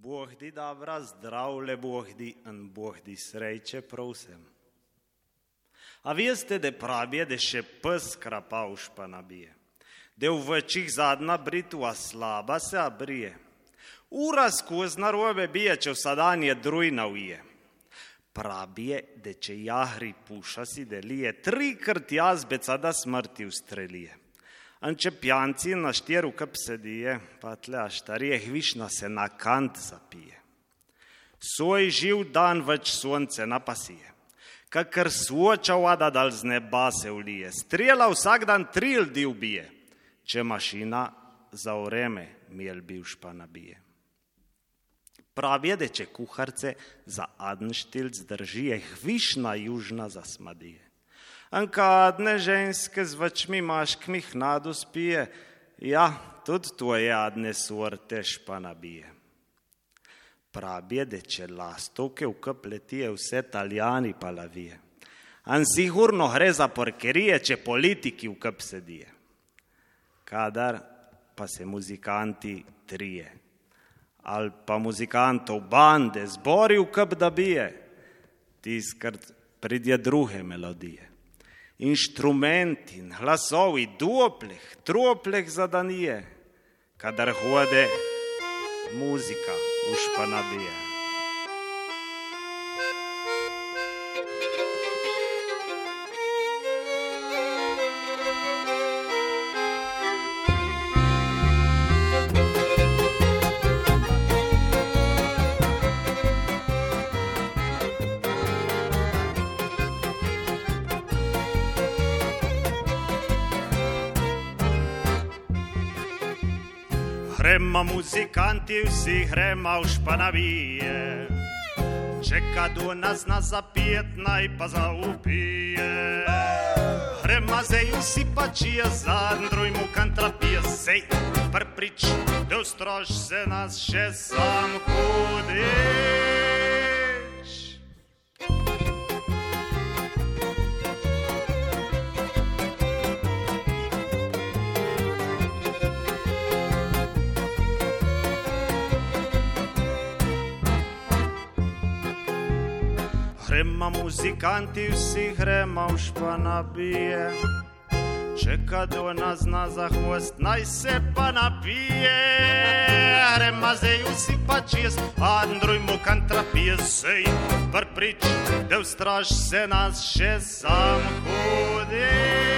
Bog di dobra, zdravle Bog di in Bog di sreče prav vsem. A veste, da pravi, da še pes krapauš pa nabije, da v večjih zadnja britva slaba se abrije. Ura skozi narobe bije, če vsadanje drujna uje. Pravi, da če jahri puša si delije, trikrat jazbeca da smrti ustrelije. In če pijanci na štiru kap sedije, pa tle aštarije hvišna se na kant zapije. Svoj živ dan več sonce napasije, kakor svoča vada dal z neba se ulije, strela vsak dan tri ljudi ubije, če mašina za vreme mel bivš pa nabije. Pravi, da če kuharce za adnštil zdržije, hvišna južna zasmadije. Ankadne ženske z vačmi maškmi hnadu spije, ja, tudi tvoje adne sorte špa nabije. Pravi, da če lastovke v kapletije vse taljani pa lavije. An sigurno gre za porkerije, če politiki v kap sedije. Kadar pa se muzikanti trije, ali pa muzikantov bande zbori v kap da bije, tiskrat pridje druge melodije inštrumenti, glasovi, duopleh, tropleh zadanije, kadar hode muzika v španabije. Gremo muzikanti, vsi gremo v španavije. Čeka do nas na zapijet, naj pa zaupije. Gremo zdaj vsi pačije, zadnjoj mu kantrapije, sej prprič, da ustroš se nas še sam hudiš. Gremo muzikanti, vsi gremo v španabije. Čeka do nas na zahvost, naj se pa napije. Gremo zdaj vsi pa čez, Andruj mu kantrapije, sej prprič, da ustraš se nas še sam hudiš.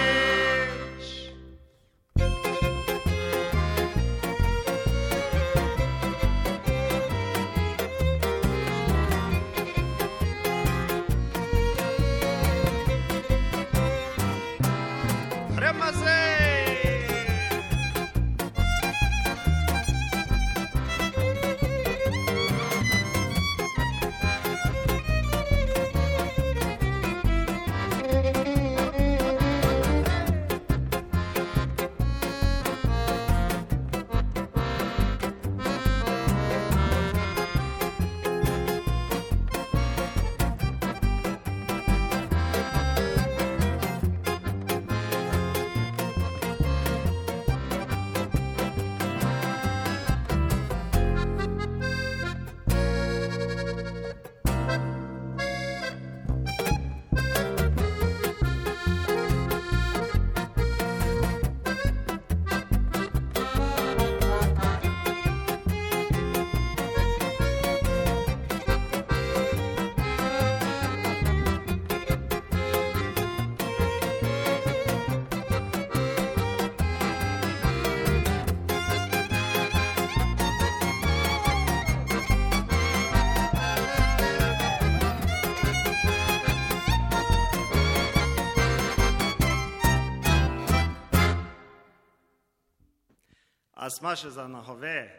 A smo še za nahove?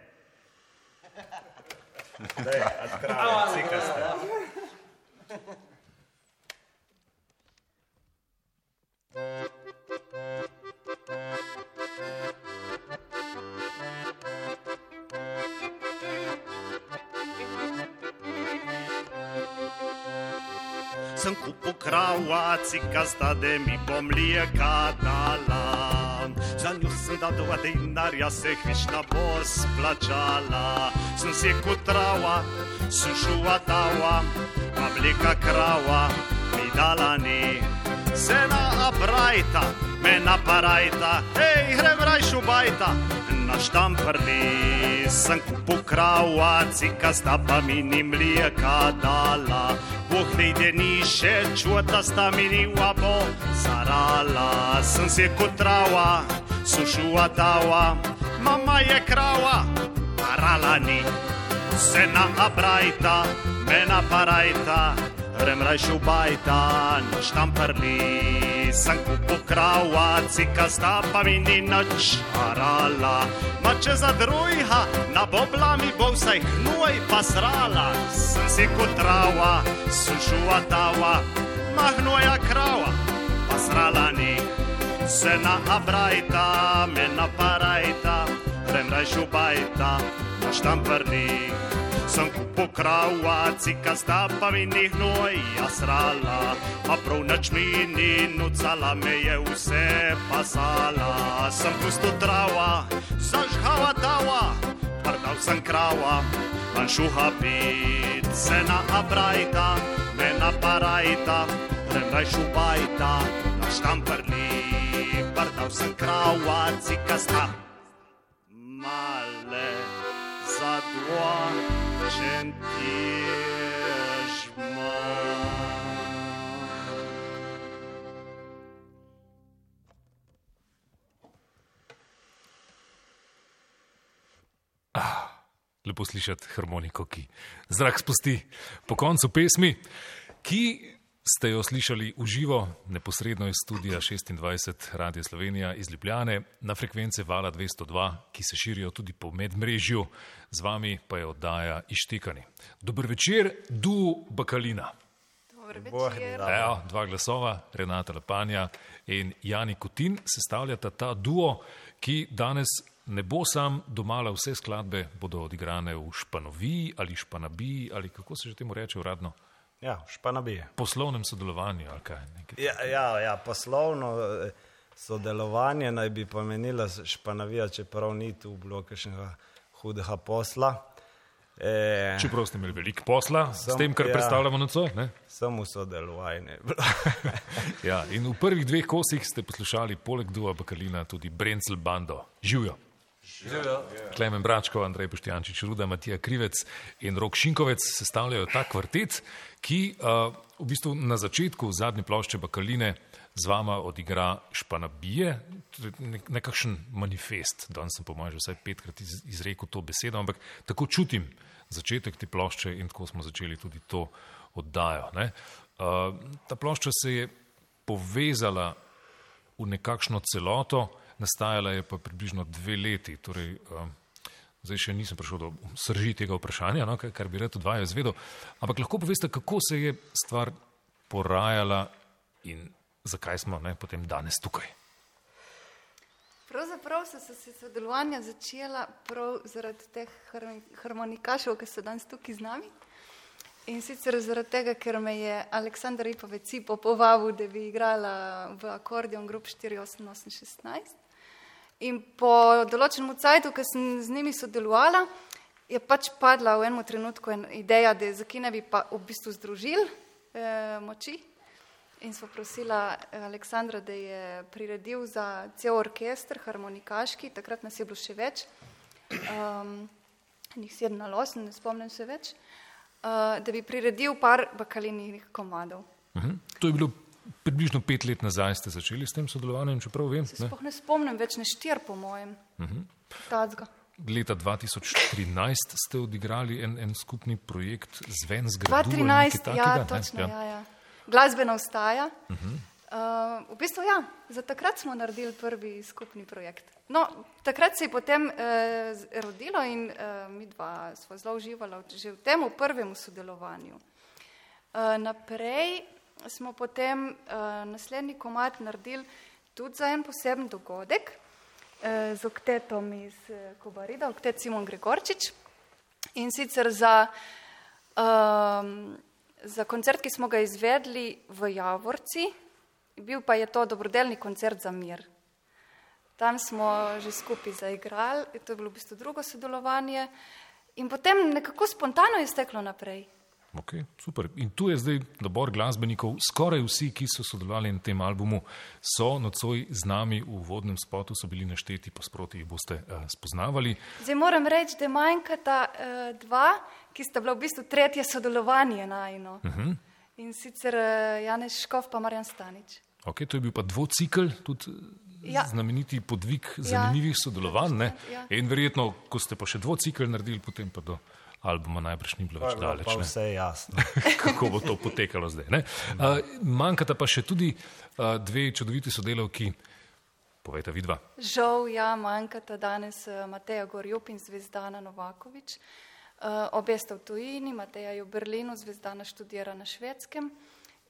Daj, odkravaj, cikaste. Sem kupu krava, cikasta, da mi bo mlijeka dala. Za njo sem dal dva denarja, se hvišna bo splačala. sem si kot trava, sušuva tava, oblika krava, mi dala ni. Sena abrajta, me naparajta, hej, grem rajšu bajta, na štamprli sem kupu krava, cika sta pa mi ni mlijeka dala. Bog ne ide ni še čuta sta mi ni wabo, zarala sem si kot trava, sušuva tava, mama je krava, parala ni. Sena abrajta, me naparajta, grem rajšu bajta, na štamprli sem kupu krava, cika sta pa mi ni nič arala. Ma če za drujha, na bobla mi bo vsaj hnuj pa srala, sem si kot trava, sušuva tava, ma hnuja krava, pa srala ni. Sena abrajta, me naparajta, grem rajšu bajta, na štamprli sem kupo krava, cika sta pa mi ni hnoj jasrala, a prav nič mi ni nucala, me je vse pasala. Sem pusto trava, zažhala tava, prdal sem krava, man šuha bit, se na abrajta, me naparajta, grem naj šubajta, na štamprli, prdal sem krava, cika sta male za dva čentježma. Lepo slišati harmoniko, ki zrak spusti po koncu pesmi, ki ste jo slišali v živo, neposredno iz studia 26 Radio Slovenija iz Ljubljane na frekvence Vala 202, ki se širijo tudi po medmrežju, z vami pa je oddaja Ištekani. Dober večer, du Bakalina. Evo, dva glasova, Renata Lepanja in Jani Kutin sestavljata ta duo, ki danes ne bo sam domala vse skladbe, bodo odigrane v Španoviji ali Španabiji ali kako se že temu reče uradno, Ja, španabije. poslovnem sodelovanju ali kaj. Ja, ja, ja, poslovno eh, sodelovanje naj bi pomenila španavija, čeprav ni tu bilo kakšnega hudega posla. E, Čeprav ste imeli veliko posla s Sem- tem, kar ja. predstavljamo nocoj. ne? samo sodelovanje. Ja, in v prvih dveh kosih ste poslušali poleg Dua Bakalina tudi Brencel Bando. Živijo. Klemen Bračko, Andrej Poštjančič, Ruda, Matija Krivec in Rok Šinkovec sestavljajo ta kvartet, ki uh, v bistvu na začetku zadnje plošče Bakaline z vama odigra Španabije, nekakšen manifest. Danes sem po mojem že vsaj petkrat iz, izrekel to besedo, ampak tako čutim začetek te plošče in tako smo začeli tudi to oddajo. Ne? Uh, ta plošča se je povezala v nekakšno celoto, nastajala je pa približno dve leti. Torej, um, zdaj še nisem prišel do srži tega vprašanja, no, kar, bi rad od vaju izvedel. Ampak lahko poveste, kako se je stvar porajala in zakaj smo ne, potem danes tukaj. Pravzaprav so se sodelovanja začela prav zaradi teh har- harmonikašev, ki so danes tukaj z nami. In sicer zaradi tega, ker me je Aleksandr Ripovec Cipo povabil, da bi igrala v akordeon grup 48816. In po določenem cajtu, ko sem z njimi sodelovala, je pač padla v enem trenutku en ideja, da zakaj ne bi pa v bistvu združili eh, moči. In smo prosila eh, Aleksandra, da je priredil za cel orkester, harmonikaški, takrat nas je bilo še več, um, njih sedem ali osem, ne spomnim se več, uh, da bi priredil par bakalinih komadov. Mhm. To je bilo približno pet let nazaj, ste začeli s tem sodelovanjem, čeprav vem. Se Ne? sploh ne spomnim več, ne štir po mojem. Tacga. Leta 2013 ste odigrali en, en skupni projekt z gradu. ali 2013, nekaj ja, takega, ne? točno, ja, ja. Glasbena vstaja. Uh -huh. uh, v bistvu ja, za takrat smo naredili prvi skupni projekt. No, takrat se je potem uh, rodilo in uh, mi dva smo zelo uživala v- že v tem prvem sodelovanju. Uh, naprej smo potem uh, naslednji komat naredili tudi za en poseben dogodek uh, z oktetom iz uh, Kobarida, oktet Simon Gregorčič. In sicer za, um, za koncert, ki smo ga izvedli v Javorci, bil pa je to dobrodelni koncert za mir. Tam smo že skupaj zaigrali, to je bilo v bistvu drugo sodelovanje. In potem nekako spontano je steklo naprej. Okay, super. In tu je zdaj nabor glasbenikov, skoraj vsi, ki so sodelovali na tem albumu, so nocoj z nami v vodnem spotu, so bili našteti, pa sproti jih boste uh, spoznavali. Zdaj moram reči, da manjkata uh, dva, ki sta bila v bistvu tretje sodelovanje najno. Uh -huh. In sicer uh, Janez Škov pa Marjan Stanič. Okay, to je bil pa dvocikl, tudi ja. znameniti podvig ja. zanimivih ja. sodelovanj. Ja. In verjetno, ko ste pa še dvocikl naredili, potem pa do albuma najbrž ni bilo več daleč. Pa vse je jasno. Kako bo to potekalo zdaj? Uh, manjkata pa še tudi uh, dve čudoviti sodelavki. Povejte, vidva. Žal, ja, manjkata danes Mateja Gorjup in Zvezdana Novakovič. Uh, obe sta v tujini, Mateja je v Berlinu, Zvezdana študira na švedskem.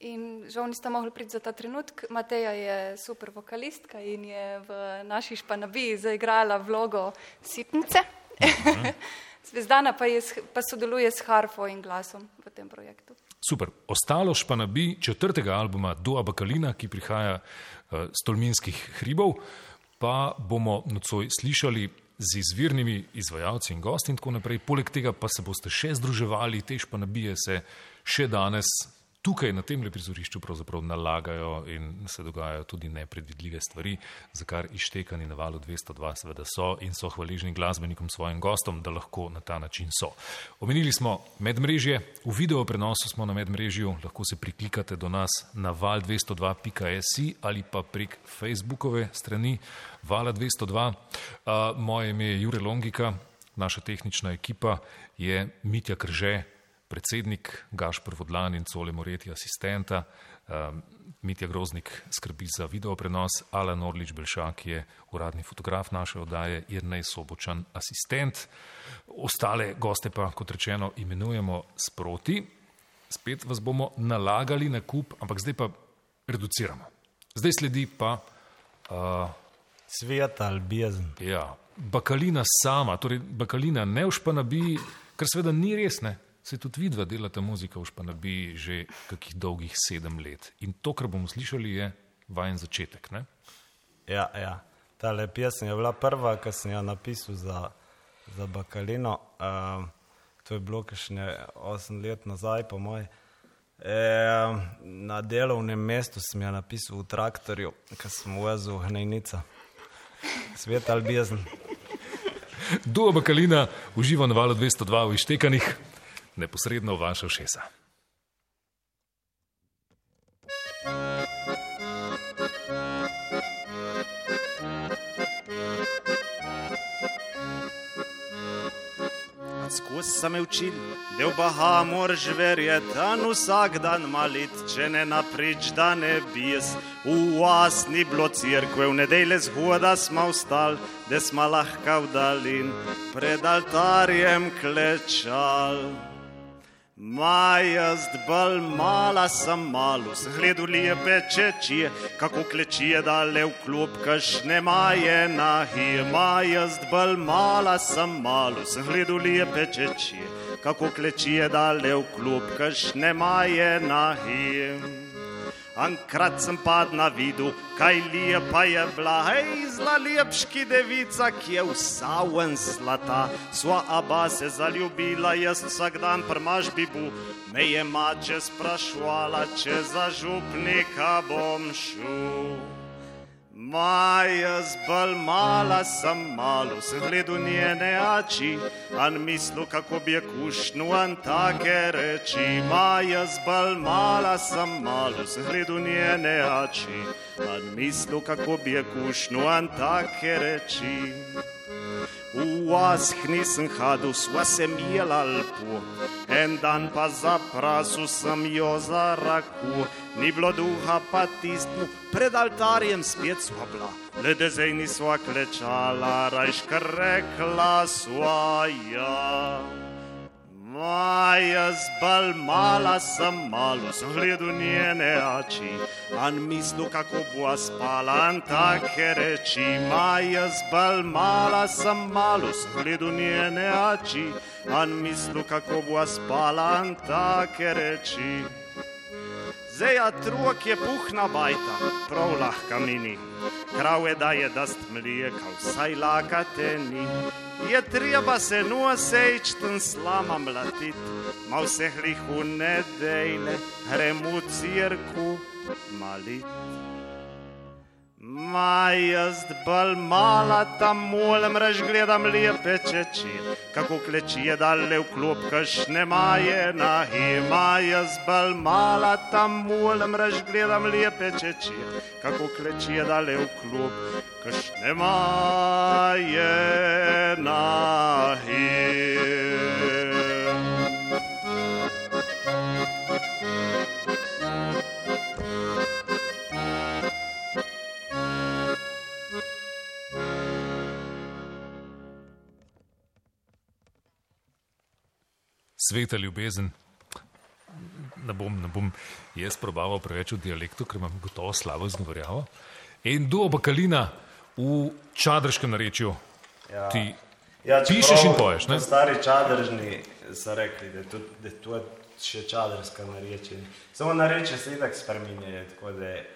In žal nista mogli priti za ta trenutek. Mateja je super vokalistka in je v naši španabiji zaigrala vlogo sitnice. Uh mhm. -huh. Zvezdana pa, je, pa sodeluje s harfo in glasom v tem projektu. Super. Ostalo pa nabi četrtega albuma Dua Bakalina, ki prihaja uh, z Tolminskih hribov, pa bomo nocoj slišali z izvirnimi izvajalci in gosti in tako naprej. Poleg tega pa se boste še združevali, tež pa nabije se še danes tukaj na tem prizorišču pravzaprav nalagajo in se dogajajo tudi nepredvidljive stvari, za kar ištekani na valu 202 seveda so in so hvaležni glasbenikom svojim gostom, da lahko na ta način so. Omenili smo medmrežje, v video prenosu smo na medmrežju, lahko se priklikate do nas na val202.si ali pa prek Facebookove strani vala 202. Uh, moje ime je Jure Longika, naša tehnična ekipa je Mitja Krže, predsednik Gašpr Vodlan in Cole Moreti asistenta, um, Mitja Groznik skrbi za video prenos, Alan Orlič Belšak je uradni fotograf naše oddaje, Irnej Sobočan asistent. Ostale goste pa, kot rečeno, imenujemo sproti. Spet vas bomo nalagali na kup, ampak zdaj pa reduciramo. Zdaj sledi pa. Uh, Svet ali bezen. Ja, bakalina sama, torej bakalina ne ušpana bi, kar seveda ni res, ne? Se tudi vidva delata muzika v Španabi že kakih dolgih sedem let. In to, kar bomo slišali, je vajen začetek. Ne? Ja, ja. Ta pesem je bila prva, ki sem jo napisal za, za Bakalino. Uh, to je bilo kašne osem let nazaj, po moj. E, na delovnem mestu sem jo napisal v traktorju, ki sem vozil hnejnica. Svet ali bezen. Duo Bakalina uživa na valu 202 v Ištekanih neposredno v vaša šesa. Skozi sem učil, da v Baha moraš verjeti, da vsak dan malit, če ne naprič, da ne bis. V vas ni bilo crkve, v nedelje zgoda smo vstal, da smo lahko v dalin pred altarjem klečal. Majast bal mala sem malo, sem gledal lepe čečije, kako klečije dale v klub, kašne maje nahi. Majast bal mala sem malo, sem gledal lepe čečije, kako klečije dale v klub, kašne maje nahi. Ankrat sem pad na vidu, kaj lepa je bila, hej, zla lepški devica, ki je vsa ven zlata. Sva aba se zaljubila, jaz vsak dan prmaž bi bu, me je mače sprašvala, če za župnika bom šel. Maja zbal mala sem malo, sem gledal njene oči, an mislu, kako bi je kušnu an take reči. Maja zbal mala sem malo, sem gledal njene oči, an mislu, kako bi je kušnu an take reči. V vas nisem hadil, sva se mijela lepo, en dan pa za prasu sem jo za raku, ni bilo duha pa tistmu, pred altarjem spet sva bila, le da zdaj nisva klečala, rajška rekla sva ja. Maja zbal mala sem malo, sem gledal njene oči, an mislu, kako bo spala, an take reči. Maja zbal mala sem malo, sem gledal njene oči, an mislu, kako bo spala, an take reči. Zeja truk je puhna bajta, prav lahka mini, krave daje dast mlijeka, vsaj lakate ni. je treba se nosejč ten slama mlatit, ma vseh lihu nedejle, gremo v cirku malit. Ma jaz bolj mala tam molem, raž gledam lepe čeči, kako kleči je dale v klub, kašne maje na ima. Jaz bolj mala tam molem, raž gledam lepe čeči, kako kleči je dale v klub, kašne maje na ima. Sveta ljubezen. Ne bom, ne bom jaz probaval preveč v dialektu, ker imam gotovo slabo izgovorjavo. In do obakalina v čadrškem narečju ja. ti ja, pišeš in poješ. Ne? Stari čadržni so rekli, da, tudi, da to je še čadrska narečje. Samo narečje se itak spreminje, tako da je,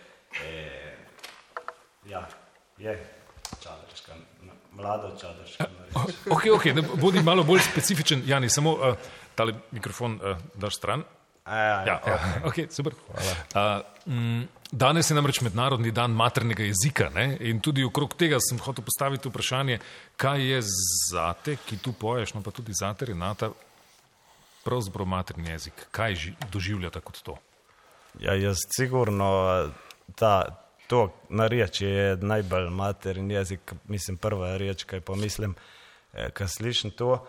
ja, je čadrska, mlado čadrška narečje. Ok, ok, bodi malo bolj specifičen, Jani, samo uh, tale mikrofon uh, daš stran. A, ja, ja, Ja, ja. Okay, super. Uh, mm, danes je namreč mednarodni dan maternega jezika ne? in tudi okrog tega sem hotel postaviti vprašanje, kaj je zate, ki tu poješ, no pa tudi zate, Renata, pravzaprav materni jezik. Kaj ži, doživljate kot to? Ja, jaz sigurno ta, to narečje je najbolj materni jezik, mislim, prva reč, kaj pomislim, eh, kaj slišim to.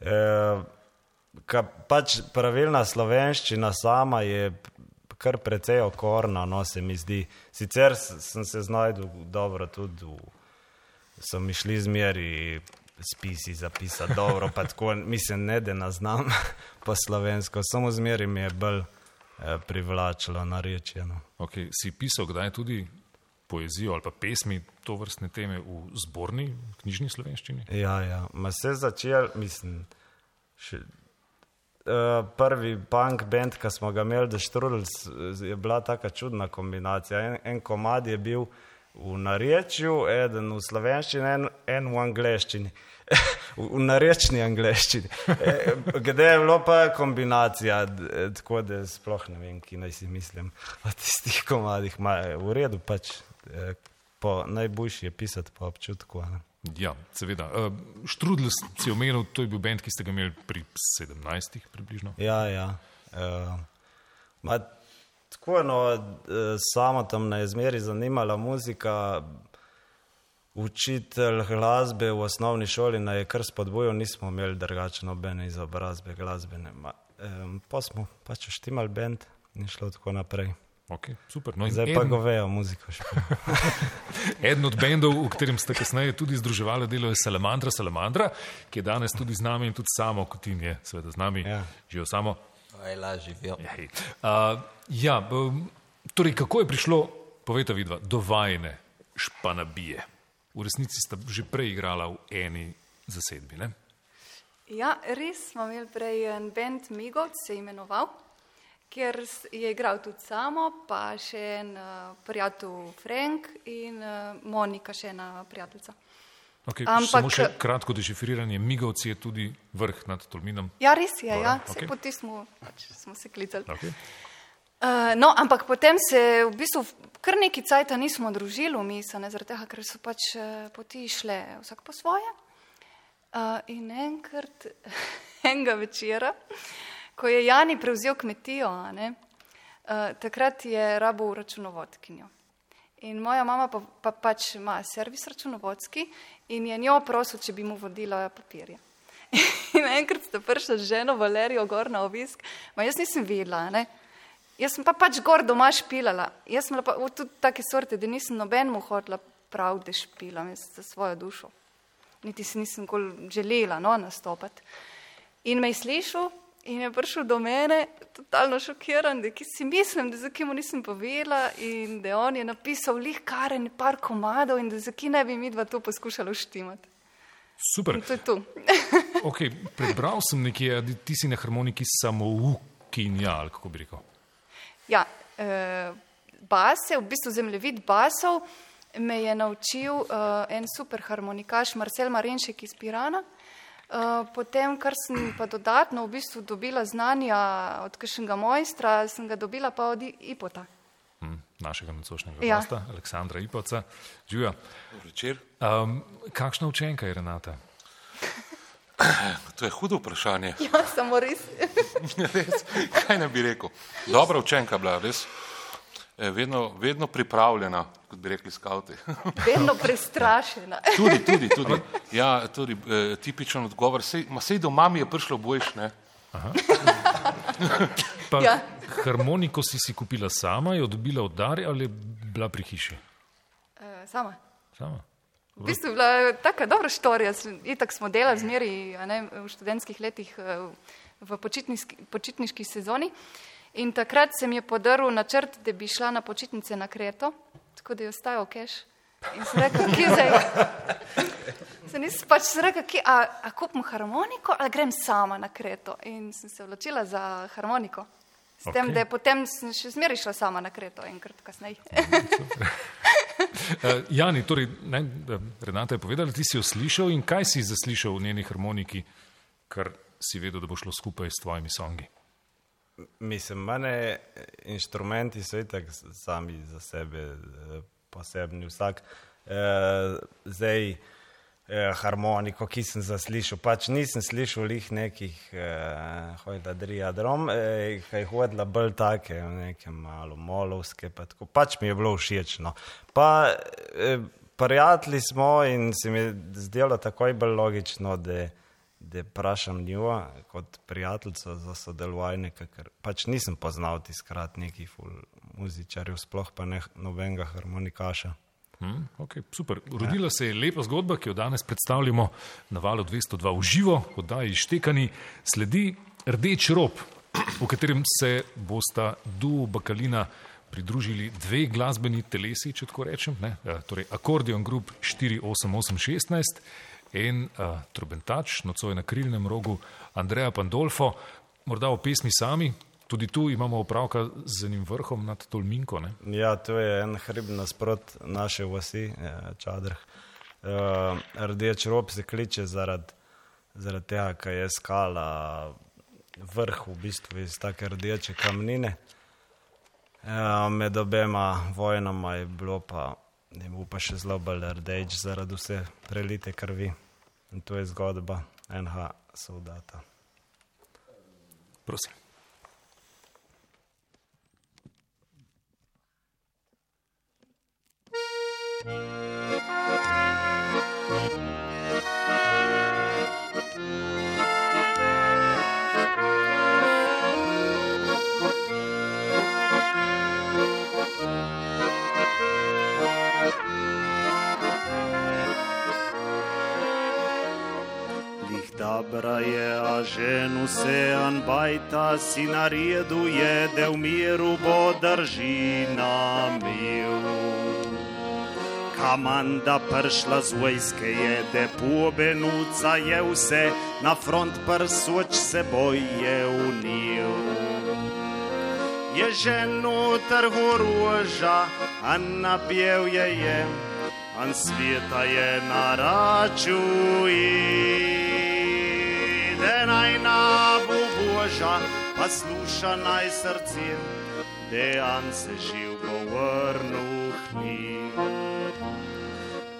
Eh, Ka pač pravilna slovenščina sama je kar precej okorna, no se mi zdi. Sicer sem se znašel dobro tudi, v, so mi šli zmeri spisi zapisati dobro, pa tako mislim, ne da znam po slovensko, samo zmeri mi je bolj eh, privlačilo narečeno. Okay. Si pisal kdaj tudi poezijo ali pa pesmi to vrstne teme v zborni knjižni slovenščini? Ja, ja, ma se začel, mislim, še, Uh, prvi punk band, ki smo ga imeli, The Strudels, je bila taka čudna kombinacija. En, en komad je bil v narečju, eden v slovenščini, en, en v angleščini. v narečni angleščini. Kde je bilo pa kombinacija, tako da sploh ne vem, ki naj si mislim o tistih komadih. Ma, v redu pač, eh, po najboljši je pisati po občutku. Ne? Ja, seveda. Uh, Štrudl si omenil, to je bil bend, ki ste ga imeli pri 17, približno. Ja, ja. Uh, ma, tako eno, uh, samo tam na izmeri zanimala muzika. Učitelj glasbe v osnovni šoli naj je kar spodbujal, nismo imeli drugačne nobene izobrazbe glasbene. Ma, um, pa smo pač štimali bend in šlo tako naprej. Okay, super. No, Zdaj pa govejo muziko. Eden od bendov, v katerem ste kasneje tudi združevali delo, je Salamandra, Salamandra, ki je danes tudi z nami in tudi samo, kot in je, seveda z nami, ja. živijo samo. Živijo. Uh, ja, torej, kako je prišlo, povejte vidva, do vajne španabije? V resnici sta že prej igrala v eni zasedbi, ne? Ja, res smo imeli prej en bend Migovc, se je imenoval kjer je igral tudi samo, pa še en uh, prijatelj Frank in uh, Monika, še ena prijateljica. Okay, Ampak, samo še kratko dešifriranje, Migovci je tudi vrh nad Tolminom. Ja, res je, ja, okay. poti smo, pač, smo se klicali. Okay. Uh, no, ampak potem se v bistvu kar neki cajta nismo družili v misli, zaradi tega, ker so pač poti šle vsak po svoje. Uh, in enkrat, enega večera, uh, ko je Jani prevzel kmetijo, ne, uh, takrat je rabo v računovodkinjo. In moja mama pa, pa pač ima servis računovodski in je njo prosil, če bi mu vodila papirje. In enkrat sta prišla z ženo Valerijo gor na obisk, ma jaz nisem videla, ne. Jaz sem pa pač gor doma špilala. Jaz sem pa tudi take sorte, da nisem nobenemu hodila prav, da špilam za svojo dušo. Niti si nisem želela no, nastopati. In me je slišal In je prišel do mene, totalno šokiran, da si mislim, da zakaj mu nisem povedala in da on je napisal lih karen par komadov in da zakaj ne bi mi dva to poskušala štimati. Super. In to je to. okay, prebral sem nekje, da ti si na harmoniki samo ukinja, ali kako bi rekel. Ja, eh, base, v bistvu zemljevid basov me je naučil eh, en super harmonikaš Marcel Marenšek iz Pirana. Uh, potem, kar sem pa dodatno v bistvu dobila znanja od kakšnega mojstra, sem ga dobila pa od Ipota. Hm, našega nocojšnjega Ja. gosta, Aleksandra Ipoca. Živijo. Večer. Um, kakšna učenka je Renata? To je hudo vprašanje. Ja, samo res. Res, kaj ne bi rekel? Dobra učenka bila, res. Eh, Vedno, vedno pripravljena, kot bi rekli skavti. Vedno prestrašena. tudi, tudi, tudi. Ja, tudi eh, tipičen odgovor. Sej, ma sej doma mi je prišlo boljš, ne? Pa, Ja. Harmoniko si si kupila sama, jo dobila od dar ali je bila pri hiši? Uh, sama. Sama. V bistvu je bila taka dobra štorija. Itak smo delali zmeri a ne, v študentskih letih eh, v počitniški, počitniški sezoni. In takrat se mi je podaril načrt, da bi šla na počitnice na Kreto, tako da je ostajal keš. In sem rekel, kje zdaj? Sem nisem pač rekel, kje, a, a kupim harmoniko ali grem sama na Kreto. In sem se odločila za harmoniko. S tem, Okej. da je potem še zmeraj šla sama na Kreto, enkrat kasneje. Uh, Jani, torej, ne, eh, Renata je povedala, ti si jo slišal in kaj si zaslišal v njeni harmoniki, kar si vedel, da bo šlo skupaj s tvojimi songi? Mislim, mene inštrumenti so itak sami za sebe eh, posebni. Vsak eh, zdaj eh, harmoniko, ki sem zaslišal, pač nisem slišal lih nekih eh, hojda driadrom, eh, kaj hodila bolj take, neke malo molovske, pa tako, pač mi je bilo všeč. No. Pa eh, prijatelji smo in se mi je zdelo takoj bolj logično, da da vprašam njo kot prijateljico za sodelovanje, ker pač nisem poznal tiskrat nekih ful muzičarjev, sploh pa ne nobenega harmonikaša. Hmm, okay, super. Rodila se je lepa zgodba, ki jo danes predstavljamo na valu 202 v živo, oddaji Štekani. Sledi Rdeč rob, v katerem se bosta duo Bakalina pridružili dve glasbeni telesi, če tako rečem, ne? Eh, torej akordeon grup 48816 in uh, trubentač, nocoj na krilnem rogu Andreja Pandolfo, morda v pesmi sami. Tudi tu imamo opravka z enim vrhom nad Tolminko. Ne? Ja, to je en hrib nasprot naše vasi, eh, Čadrh. Uh, rdeč rob se kliče zaradi zarad tega, ker je skala vrh v bistvu iz take rdeče kamnine. Uh, med obema vojnama je bilo pa, ne bo pa še zelo rdeč zaradi vse prelite krvi. In to je zgodba NH soldata. Prosim. Dobra je, a ženu se anbajta si nareduje, da v miru bo drži na miru. Kamanda pršla z vojske je, da pobenuca je vse, na front prsoč se boje unil. Je ženu trhu roža, a napjev je je, an sveta je na Da naj na bo Boža, pa sluša naj srce, da an se živ bo vrnil k njim.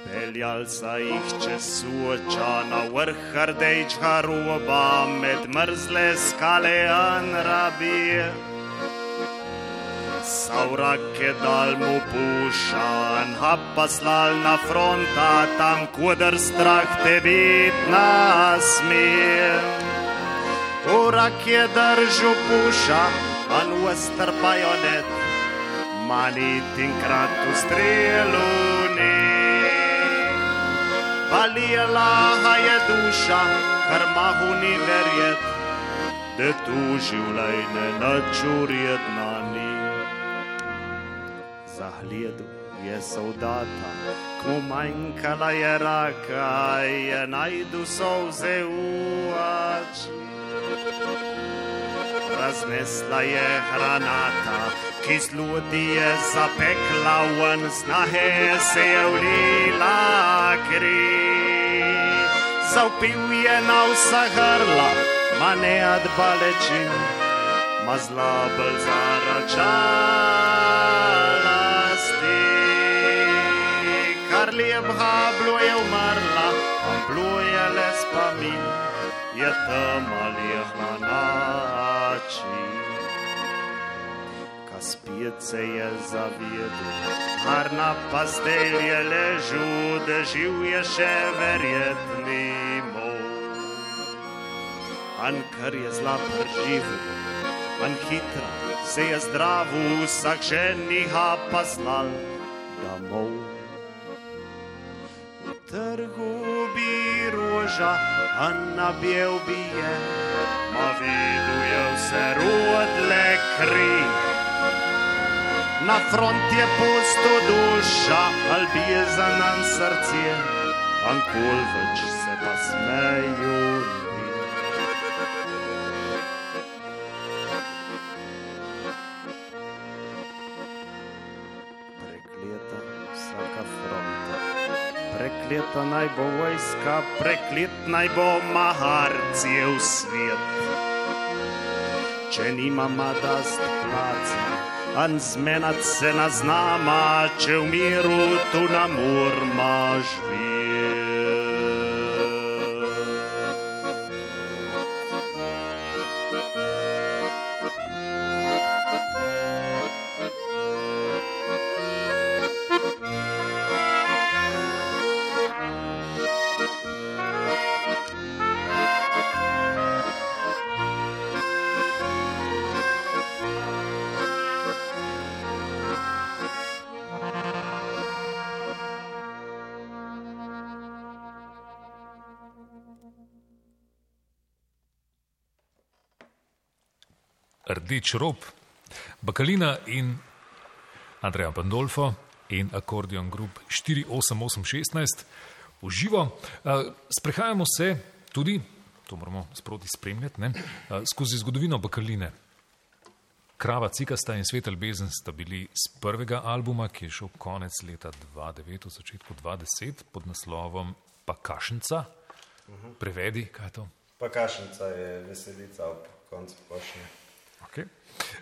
Peljalca jih čez suoča na vrh rdečega roba, med mrzle skale an rabije. Savrak je dal mu pušan, ha pa slal na fronta, tam kudr strah te bit nasmijem. Urak je držal puša, an ustr bajonet, mani tinkrat v strelu ni. Valijala je duša, kar mahu ni verjet, da tu življenje načurjedna ni. Zahledu je soldata, ko manjkala je raka, je najdu solze v oči. Raznesla je granata, ki z ljudi je zapekla ven, snahe se je vlila kri. Zaupil je na vsa grla, ma ne od balečin, ma zlobel zaračalasti. Kar lepha bluje umrla, a bluje le spomin, je tema lehna nači. Spet se je zavedel, harna pastel je ležal, da živ je še verjetni mol. An kar je zla preživel, an hitra se je zdravu, vsak ženiha pa znal, da. V trgu bi roža, an nabijel bi je, ma videl je vse rodle kri. Na front je pusto duša, ali je za nam srce, ankol več se pa smeju. Prekleta naj bo vojska, preklet naj bo maharcijev svet. Če nimamo dast placa, an zmenat se na znama, če v miru tu na murma živi. Rdeč rob, Bakalina in Andreja Pandolfo in Accordion Group 48816 v živo. Eh, Sprehajamo se tudi, to moramo sproti spremljati, ne, skozi zgodovino Bakaline. Krava Cikasta in Svetel Bezen sta bili z prvega albuma, ki je šel konec leta 2009, v začetku 2010, pod naslovom Pakašnica. Prevedi, kaj je to? Pa kašnica je veselica ob koncu pošnje. Okay.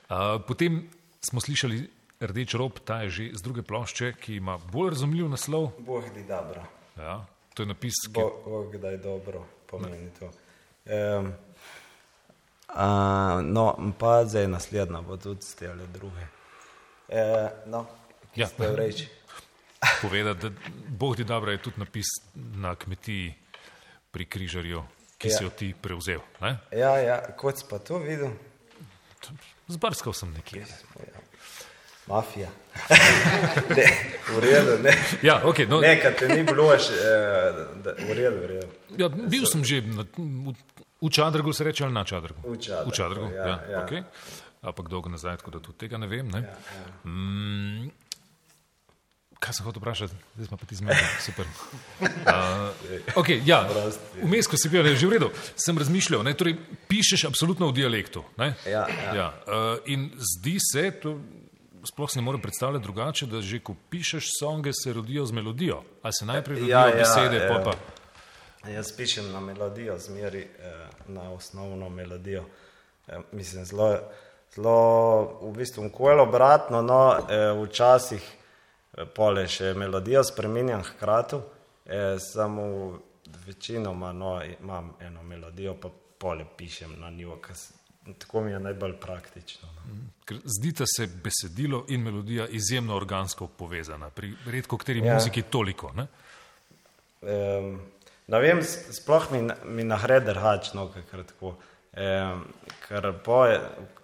Uh, potem smo slišali Rdeč rob, ta je že z druge plošče, ki ima bolj razumljiv naslov. Bog di dobro. Ja, to je napis, ki Bog da je dobro, pomeni to. Um, a, no, pa zdaj naslednja bo tudi stele druge. E, no, Ja. ste reči. povedati, da Bog ti dobro je tudi napis na kmetiji pri križarju, ki ja. si jo ti prevzel. Ne? Ja, ja, kot si pa to videl, Zbrskal sem nekje. mafija. ne, v redu, ne. Ja, okay, no, Ne, kad te ni bilo, še, eh, v redu, v redu. ja, bil sem že na, v, v Čadrgu, se reče ali na Čadrgu? V Čadrgu, V Čadrgu, ja. ja, ja, ja. Okay. Ampak dolgo nazaj, tako da tudi tega ne vem. Ne? Ja, ja. Mm, kaj sem hotel vprašati, zdaj smo pa ti zmedeni, super. Uh, okay, ja, vmes, ko si bil, je že v redu, sem razmišljal, ne, torej, pišeš absolutno v dialektu. Ne? Ja, ja. Ja, uh, in zdi se, to sploh se ne more predstavljati drugače, da že ko pišeš songe, se rodijo z melodijo. A se najprej rodijo Ja, ja, besede, ja. pol pa. Jaz pišem na melodijo, zmeri eh, na osnovno melodijo. Eh, mislim, zelo, zelo v bistvu nikoli obratno, no, eh, včasih eh, pole še melodijo spremenjam hkrati, eh, samo večinoma no, imam eno melodijo, pa pole pišem na njo, ker tako mi je najbolj praktično. No. Ker zdita se besedilo in melodija izjemno organsko povezana, pri redko kateri ja. Muziki toliko. Ne? Um, ne vem, sploh mi, na- mi nahre drhačno, kakor tako. Um, ker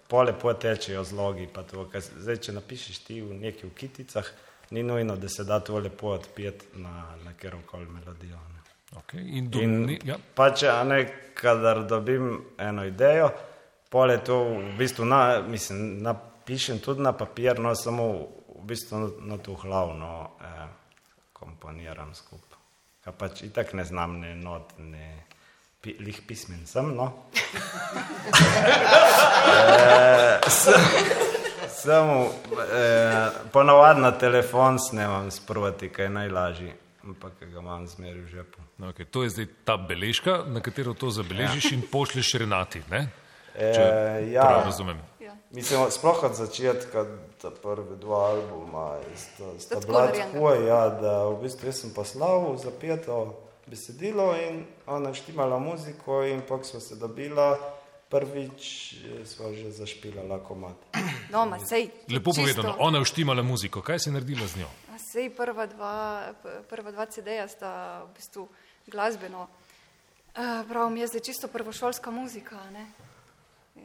pole potečejo zlogi. pa To, ker zdaj, če napišeš ti v neki v kiticah, ni nujno, da se da to lepo odpeti na, na kjer koli melodijo. Ne. Okay. In do, In ne, ja. pa če a ne, kadar dobim eno idejo, pole to v bistvu na, mislim, napišem tudi na papir, no samo v bistvu na, na to hlavno eh, komponiram skupaj. Kaj pač itak ne znam ne not, ne pi, lih pismen sem, no. eh, sem, samo eh, ponavadi na telefon snemam sproti, kaj je najlažje. ampak ga imam zmeraj v žepu. No, okay. To je zdaj ta beležka, na katero to zabeležiš ja. in pošlješ Renati. Ne? E, Če prav razumem. Ja. Mislim, sploh od začetka, ta prvi dva albuma, sta, sta bila tako, ja, da v bistvu sem poslal zapeto besedilo in ona štimala muziko in pa smo se dobila, prvič eh, sva že zašpilala komat. No, ma sej. Lepo čisto- povedano, ona je vštimala muziko. Kaj si naredila z njo? A Sej prva dva, prva dva CD-ja sta v bistvu glasbeno. Uh, prav mi je zdaj čisto prvošolska muzika. Ne?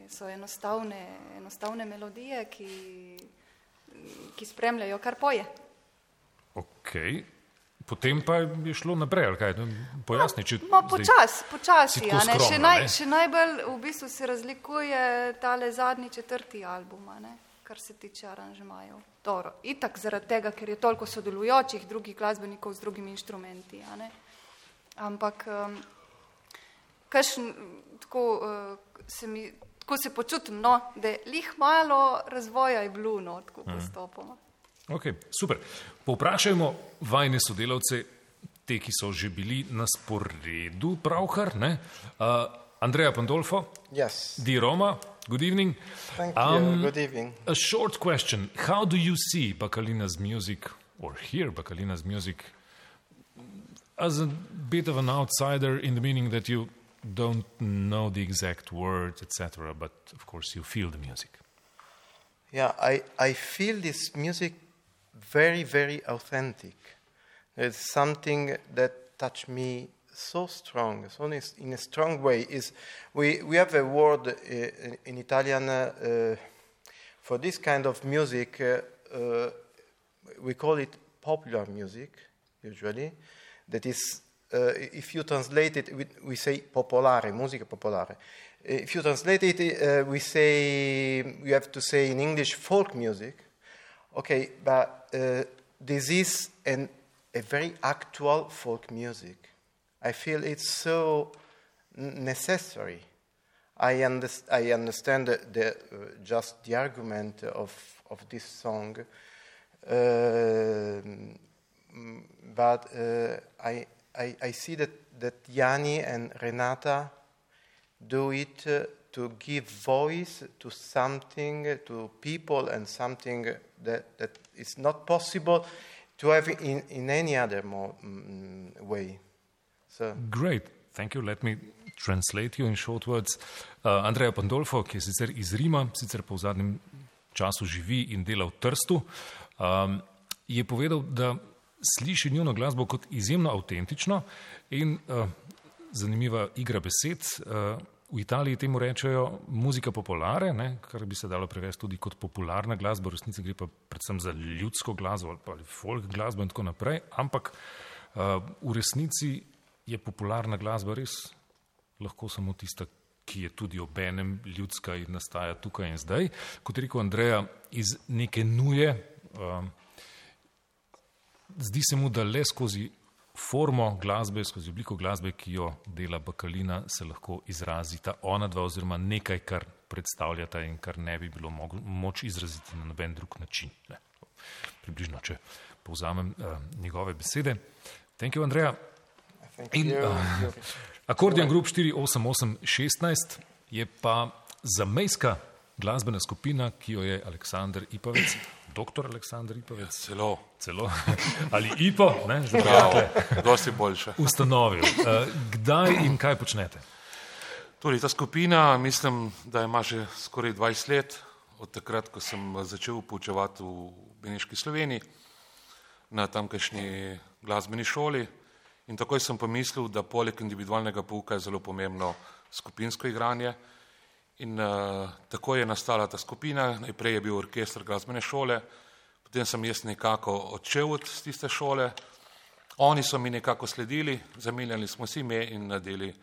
So enostavne, enostavne melodije, ki, ki spremljajo, kar poje. Okay. Potem pa je šlo naprej, ali kaj? Pojasni, če Ma zdaj- počas, počasi. si tako a ne. Še, skromna, naj, ne? še najbolj v bistvu se razlikuje tale zadnji četrti album, ne, kar se tiče aranžmajev. Dobro, itak zaradi tega, ker je toliko sodelujočih drugih glasbenikov z drugimi inštrumenti. Ampak um, kakšen, tako, uh, se mi, tako se počutim, no, da je lih malo razvoja je bilo, no, tako postopoma. Okay, super. Povprašajmo vajne sodelavce, te, ki so že bili na sporedu, pravkar. ne? Uh, Andreja Pandolfo, Yes. Di Roma, good evening. Thank you. Good evening. A short question How do you see Bacalina's music, or hear Bacalina's music, as a bit of an outsider in the meaning that you don't know the exact words, etc., but of course you feel the music? Yeah, I, I feel this music very, very authentic. It's something that touched me so strong, so in a, strong way. Is we, we have a word uh, in, Italian uh, uh, for this kind of music. Uh, uh, we call it popular music, usually. That is, uh, if you translate it, we, we say popolare, musica popolare. If you translate it, we say, we have to say in English folk music. Okay, but this is an, a very actual folk music. I feel it's so necessary. I, I understand the, the, uh, just the argument of, of this song, mm, but uh, I, I, I see that, that Yanni and Renata do it uh, to give voice to something, uh, to people, and something that, that is not possible to have in, in any other mo- mm, way. So, Great, thank you. Let me translate you in short words. Uh, Andreja Pandolfo, ki je sicer iz Rima, sicer v zadnjem času živi in dela v Trstu, um, je povedal, da sliši njuno glasbo kot izjemno avtentično in uh, zanimiva igra besed. Uh, v Italiji temu rečejo muzika popolare, ne, kar bi se dalo prevesti tudi kot popularna glasba, v resnici gre pa predvsem za ljudsko glasbo ali pa folk glasbo in tako naprej, ampak uh, v resnici je popularna glasba res lahko samo tista, ki je tudi obenem ljudska in nastaja tukaj in zdaj. Kot je rekel Andreja, iz neke nuje, um, zdi se mu, da le skozi formo glasbe, skozi obliko glasbe, ki jo dela Bakalina, se lahko izrazita ona dva oziroma nekaj, kar predstavljata in kar ne bi bilo mogo, moč izraziti na noben drug način. Ne. Približno, če povzamem uh, njegove besede. Thank you, Andreja. thank In, you. uh, Akordion Group 48816 je pa zamejska glasbena skupina, ki jo je Aleksandr Ipavec, doktor Aleksandr Ipavec, Celo. celo ali Ipo, ne, za prijatelje, dosti boljše. ustanovil. Uh, kdaj in kaj počnete? Torej, ta skupina, mislim, da ima že skoraj 20 let, od takrat, ko sem začel poučevati v Beneški Sloveniji na tamkajšnji glasbeni šoli. In takoj sem pomislil, da poleg individualnega pouka je zelo pomembno skupinsko igranje. In uh, tako je nastala ta skupina. Najprej je bil orkester glasbene šole, potem sem jaz nekako odšel od tiste šole. Oni so mi nekako sledili, zamenjali smo si ime in nadeli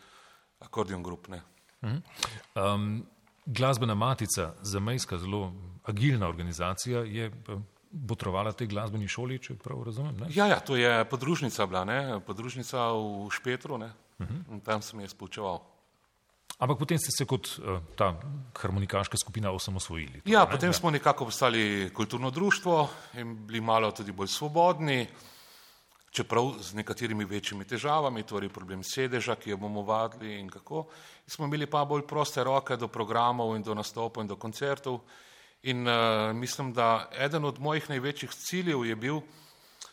akordion grupne. Um, glasbena matica, zamejska, zelo agilna organizacija, je eh, botrovala tej glasbeni šoli, če prav razumem. Ne? Ja, ja, to je podružnica bila, ne? podružnica v Špetru, ne? in tam sem jaz poučeval. Ampak potem ste se kot uh, ta harmonikaška skupina osamosvojili. Ja, ne? potem smo nekako postali kulturno društvo in bili malo tudi bolj svobodni. čeprav z nekaterimi večjimi težavami, torej problem sedeža, ki jo bomo vadili in kako. In smo imeli pa bolj proste roke do programov in do nastopov in do koncertov. In uh, mislim, da eden od mojih največjih ciljev je bil,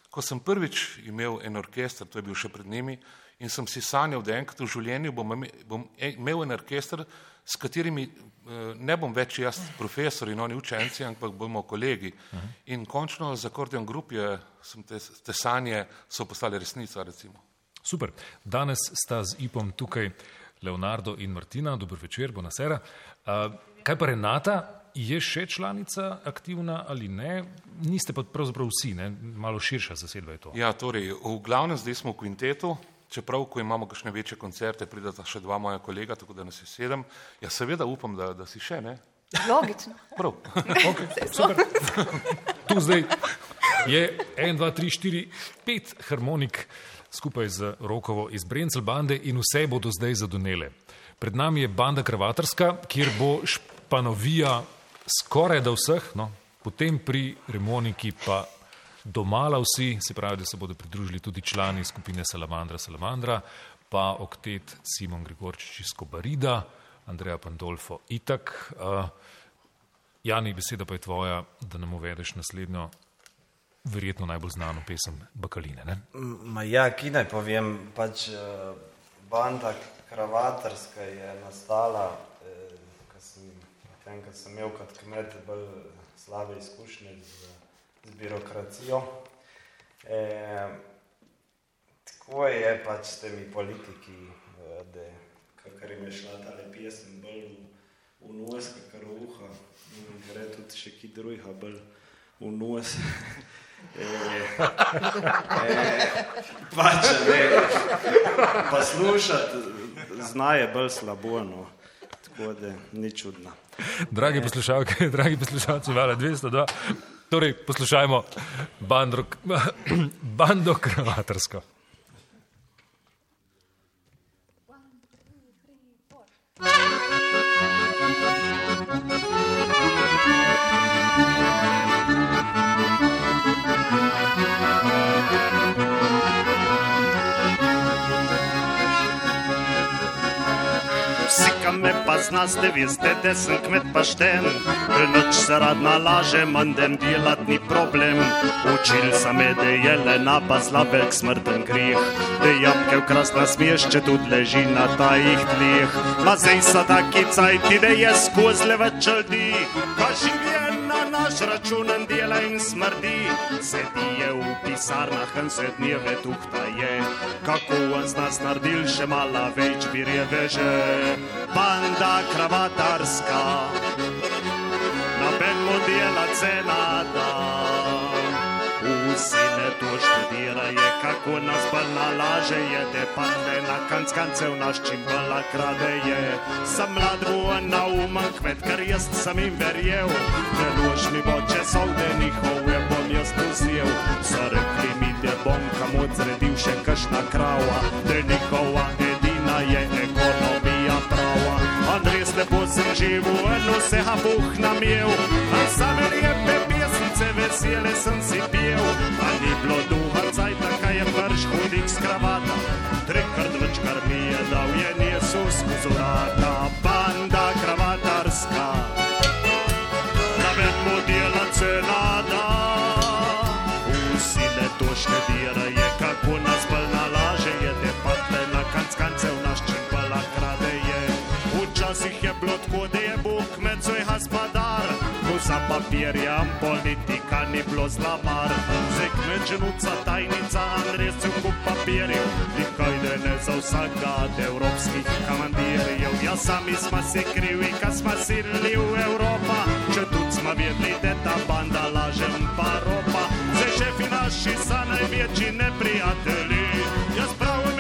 ko sem prvič imel en orkester, to je bil še pred njimi, in sem si sanjal, da enkrat v življenju bom imel en orkester, s katerimi ne bom več jaz profesor in oni učenci, ampak bomo kolegi. In končno z Akordion Group je, te, te sanje so postale resnica. Recimo. Super. Danes sta z IPom tukaj Leonardo in Martina. Dobro večer, Bonasera. Kaj pa Renata? Je še članica aktivna ali ne? Niste pa pravzaprav vsi, ne? malo širša zasedba je to. Ja, torej, v glavnem zdaj smo v kvintetu, čeprav, ko imamo kakšne večje koncerte, prideta še dva moja kolega, tako da nas je sedem. Ja, seveda upam, da, da si še, ne? Logično. Prav. Okay, super. Tu zdaj je en, dva, tri, štiri, pet harmonik skupaj z Rokovo iz Brencel bande in vse bodo zdaj zadonele. Pred nami je banda Kravatarska, kjer bo španovija skoraj da vseh, no, potem pri Remoniki pa domala vsi, se pravi, da se bodo pridružili tudi člani skupine Salamandra Salamandra, pa oktet Simon Grigorčič iz Kobarida, Andreja Pandolfo Itak. Uh, Jani, beseda pa je tvoja, da nam uvedeš naslednjo, verjetno najbolj znano pesem Bakaline. Ne? Ma ja, ki naj povem, pač uh, banda Kravatarska je nastala, eh, ko sem, tem, sem imel kot kmet bolj slabe izkušnje z z birokracijo. E, tako je pač s temi politiki, e, da kakor jim je šla ta pesem bolj v, v nos, kakor v uha, in gre tudi še ki drugega bolj v nos. E, e, pač ne, poslušati znaje bolj slabo, no. tako da ni čudno. Dragi poslušalke, dragi poslušalci, vala 202. Torej, poslušajmo bando, bando kravatarsko. Znaste, veste, da sem kmet pašten. Noč se rad nalaže, mandem delat ni problem. Učil sem me, da je lena pa slabek smrten grih. Da jabke v krasna smešče tudi leži na tajih tlih. Ma zdaj so taki cajti, da je skozi več ljudi. Pa življen na naš račun dela in smrdi. Sedi je pisarnah in se dneve tuhta je. Kako on z nas naredil, še mala več birje veže. Banda kravatarska, na benmu dela cenata. Vsi ne to študirajo, kako nas bolj nalaže, je te padne na konc koncev naš čim bolj krade je. Sem mlad vuan na uman kvet, kar jaz sem jim verjel, prelož mi bo če so v njihove bom jaz vzel. So rekli mi, da bom kam odzredil še kašna krava, da njihova edina je ekonomija prava. Andres lepo sem živel, eno se ha Bog namjev, a same lepe pesnice vesele sem si pil. A ni bilo duha cajta, kaj je vrš hudik z kravata, trikrat več kar mi je dal, je njesu skozi vrata. Banda kravatarska, za papirjem politika ni bilo zlamar. Zdaj kmečenuca, tajnica, Andres v kup papirjev, nikaj da ne za od evropskih komandirjev. Ja, sami smo se krivi, ka smo silili v Evropa, če tudi smo vedeli, da ta banda lažem pa ropa. Zdaj šefi naši so največji neprijatelji, jaz pravim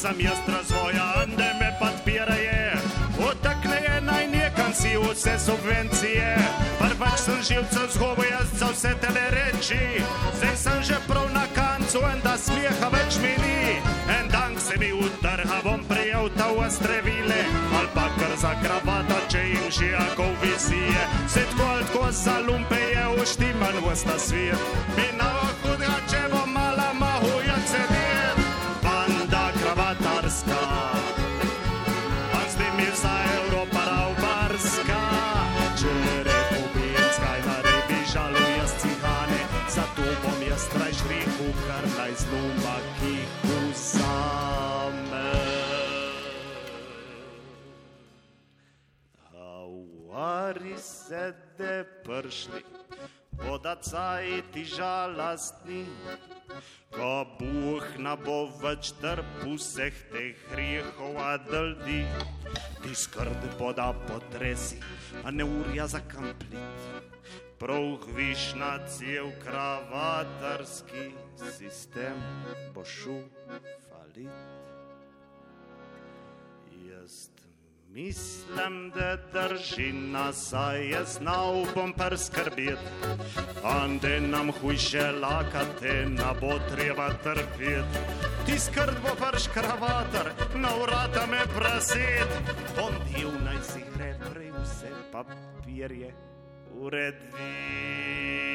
sem jaz razvoja, ande me podpiraje, otakne je naj nekam si vse subvencije. Prva sem živcev zgubil, jaz za vse tele reči. Zdaj sem že prav na koncu, en da smeha več mi ni. En dan se mi utrha, bom prijel ta ostrevile, ali pa kar za kravata, če jim že ako vizije. Se tako za lumpe je uštiman v sta svet. Mi na hudga, če bom sede pršli, voda cajti žalastni, ko Bog na bo več trpu vseh teh hrihov adaldi. Ti skrde poda potresi, a ne urja za kamplit. Prav višna cel kravatarski sistem bo šel falit. Jaz mislim, da drži nas, a je znal bom prskrbeti. Ande nam hujše lakate, na bo treba trpeti. Ti skrb bo prš kravatar, na urata me praset. Bom dil naj si gre prej vse papirje uredi.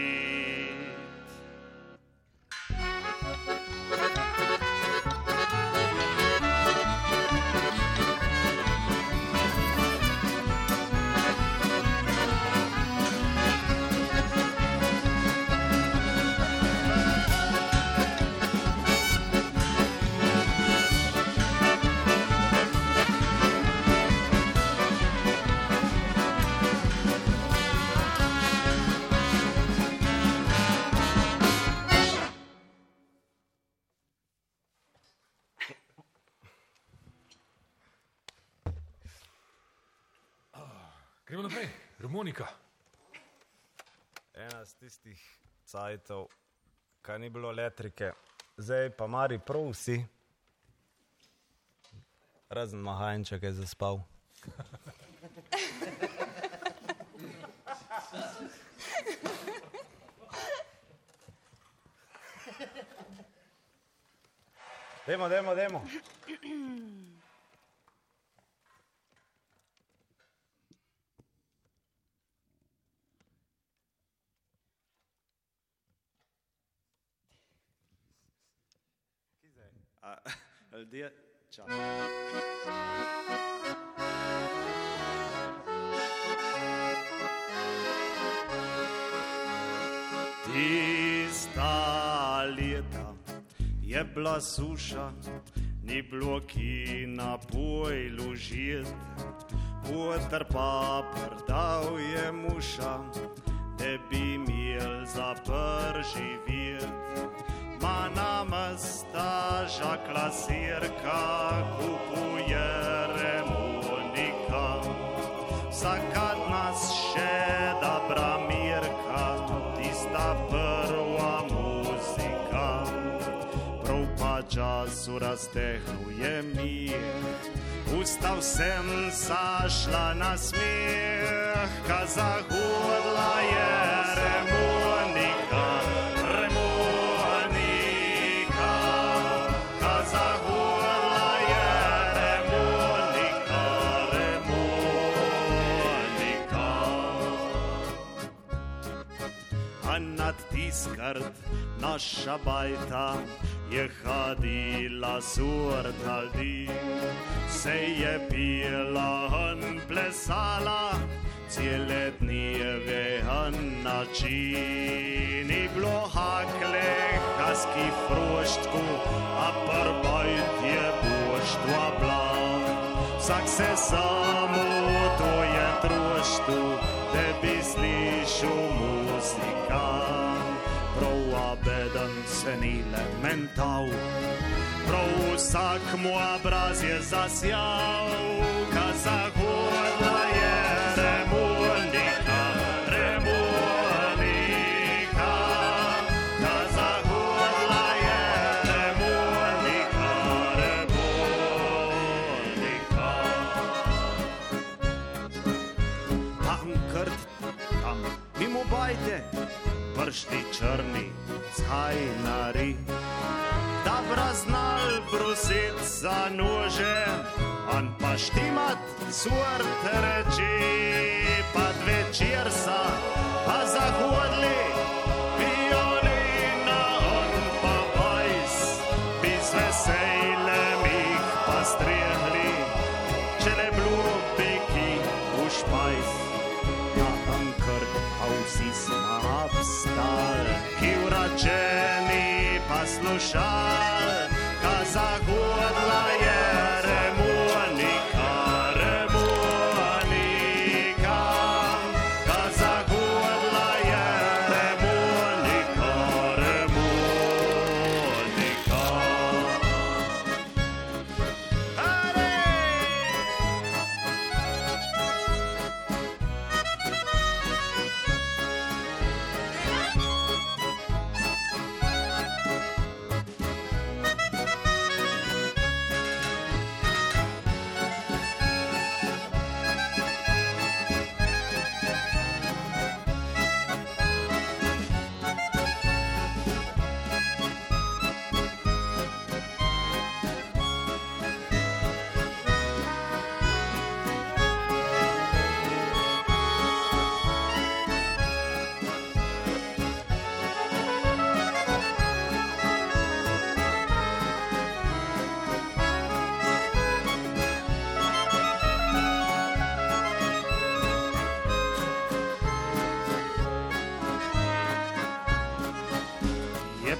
Gremo naprej, harmonika. Ena z tistih cajtov, kaj ni bilo elektrike, zdaj pa mari prav vsi. Razen Mahajnček je zaspal. Demo, demo, demo. A, ljudje, čas. Tista leta je bila suša, ni bilo ki na pojlu žit, Utr pa prdal je muša, da bi imel za prživit. Ma nama staža klasirka kupuje remonika. Vsakat nas še dobra mirka, tista prva muzika. Prav pa času raztehnuje mir. Ustav sem sašla na smeh, ka zahodla je remonika. Nad tiskart naša bajta je hadila surtaldi, se je pila in plesala, cele dneve in način. Ni bilo hakle, haski froštku, a prvajt je boštva blav. Vsak se samo to je troštu, da bi slišal muzika. Prav beden se ni le mental, prav vsak mu obraz je zasjal, ka pršti črni, zhajnari. Da braznal prosit za nože, on pa štimat svrt reči, pa večer sa, pa zahodli, pa slušali,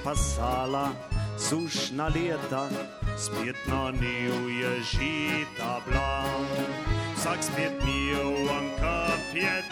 je pa sala, sušna leta, spet na nju je žita blan. Vsak spet mi je vanka je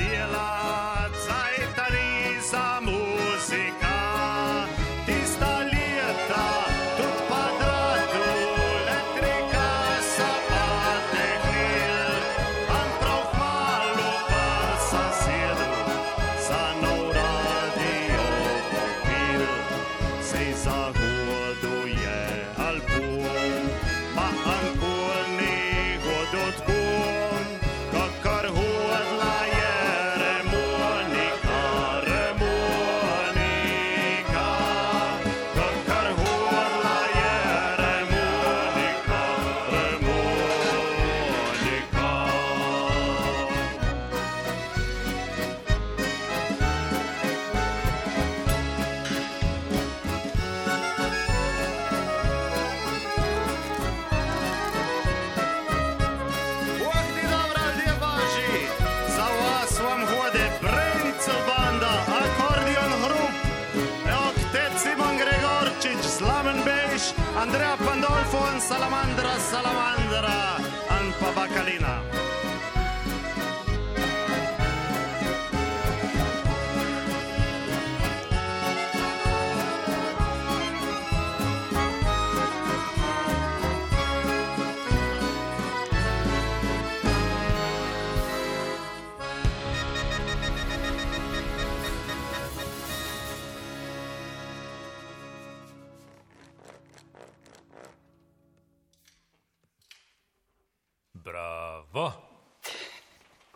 Andreja Pandolfo in Salamandra Salamandra, an pa Bakalina.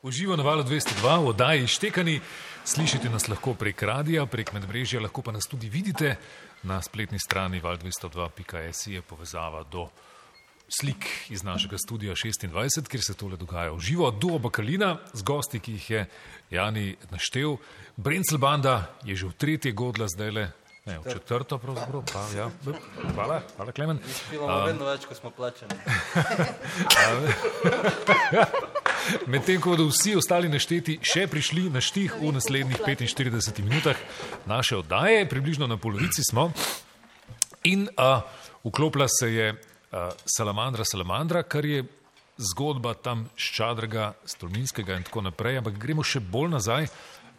Uživo na valu 202 v oddaji Štekani. Slišite nas lahko prek radia, prek medmrežja, lahko pa nas tudi vidite na spletni strani val202.js je povezava do slik iz našega studia 26, kjer se tole dogaja v živo. Duo Bakalina z gosti, ki jih je Jani naštel. Brencel banda je že v tretje godla zdaj le. Ne, v četrto pravzaprav, pa ja. Hvala, hvala Klemen. Imamo vedno več, ko smo plačani. Medtem ko bodo vsi ostali našteti še prišli na štih v naslednjih 45 minutah naše oddaje, približno na polovici smo. In uh, vklopila se je uh, Salamandra Salamandra, kar je zgodba tam Ščadrga, Stolminskega in tako naprej, ampak gremo še bolj nazaj.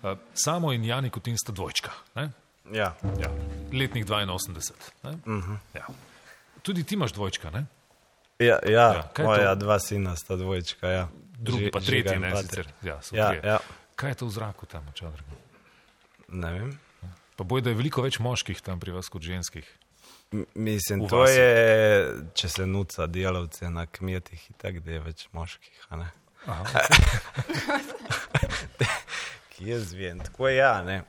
Uh, samo in Jani Kutin sta dvojčka. Ne? Ja, Ja, letnik 82. Ne? Uh -huh. ja. Tudi ti imaš dvojčka, ne? ja, Ja, ja moja dva sina sta dvojčka. Ja. Drugi Ži- pa tretji, ne sicer. Ja, Ja, trije. ja. Kaj je to v zraku tam v Čadrgu? Ne vem. Pa boj, da je veliko več moških tam pri vas kot ženskih. M- Mislim, V to vasi. je, če se nuca delavce na kmetih, tako da je več moških. a ne. Aha. Ki je zven, tako je ja, ne.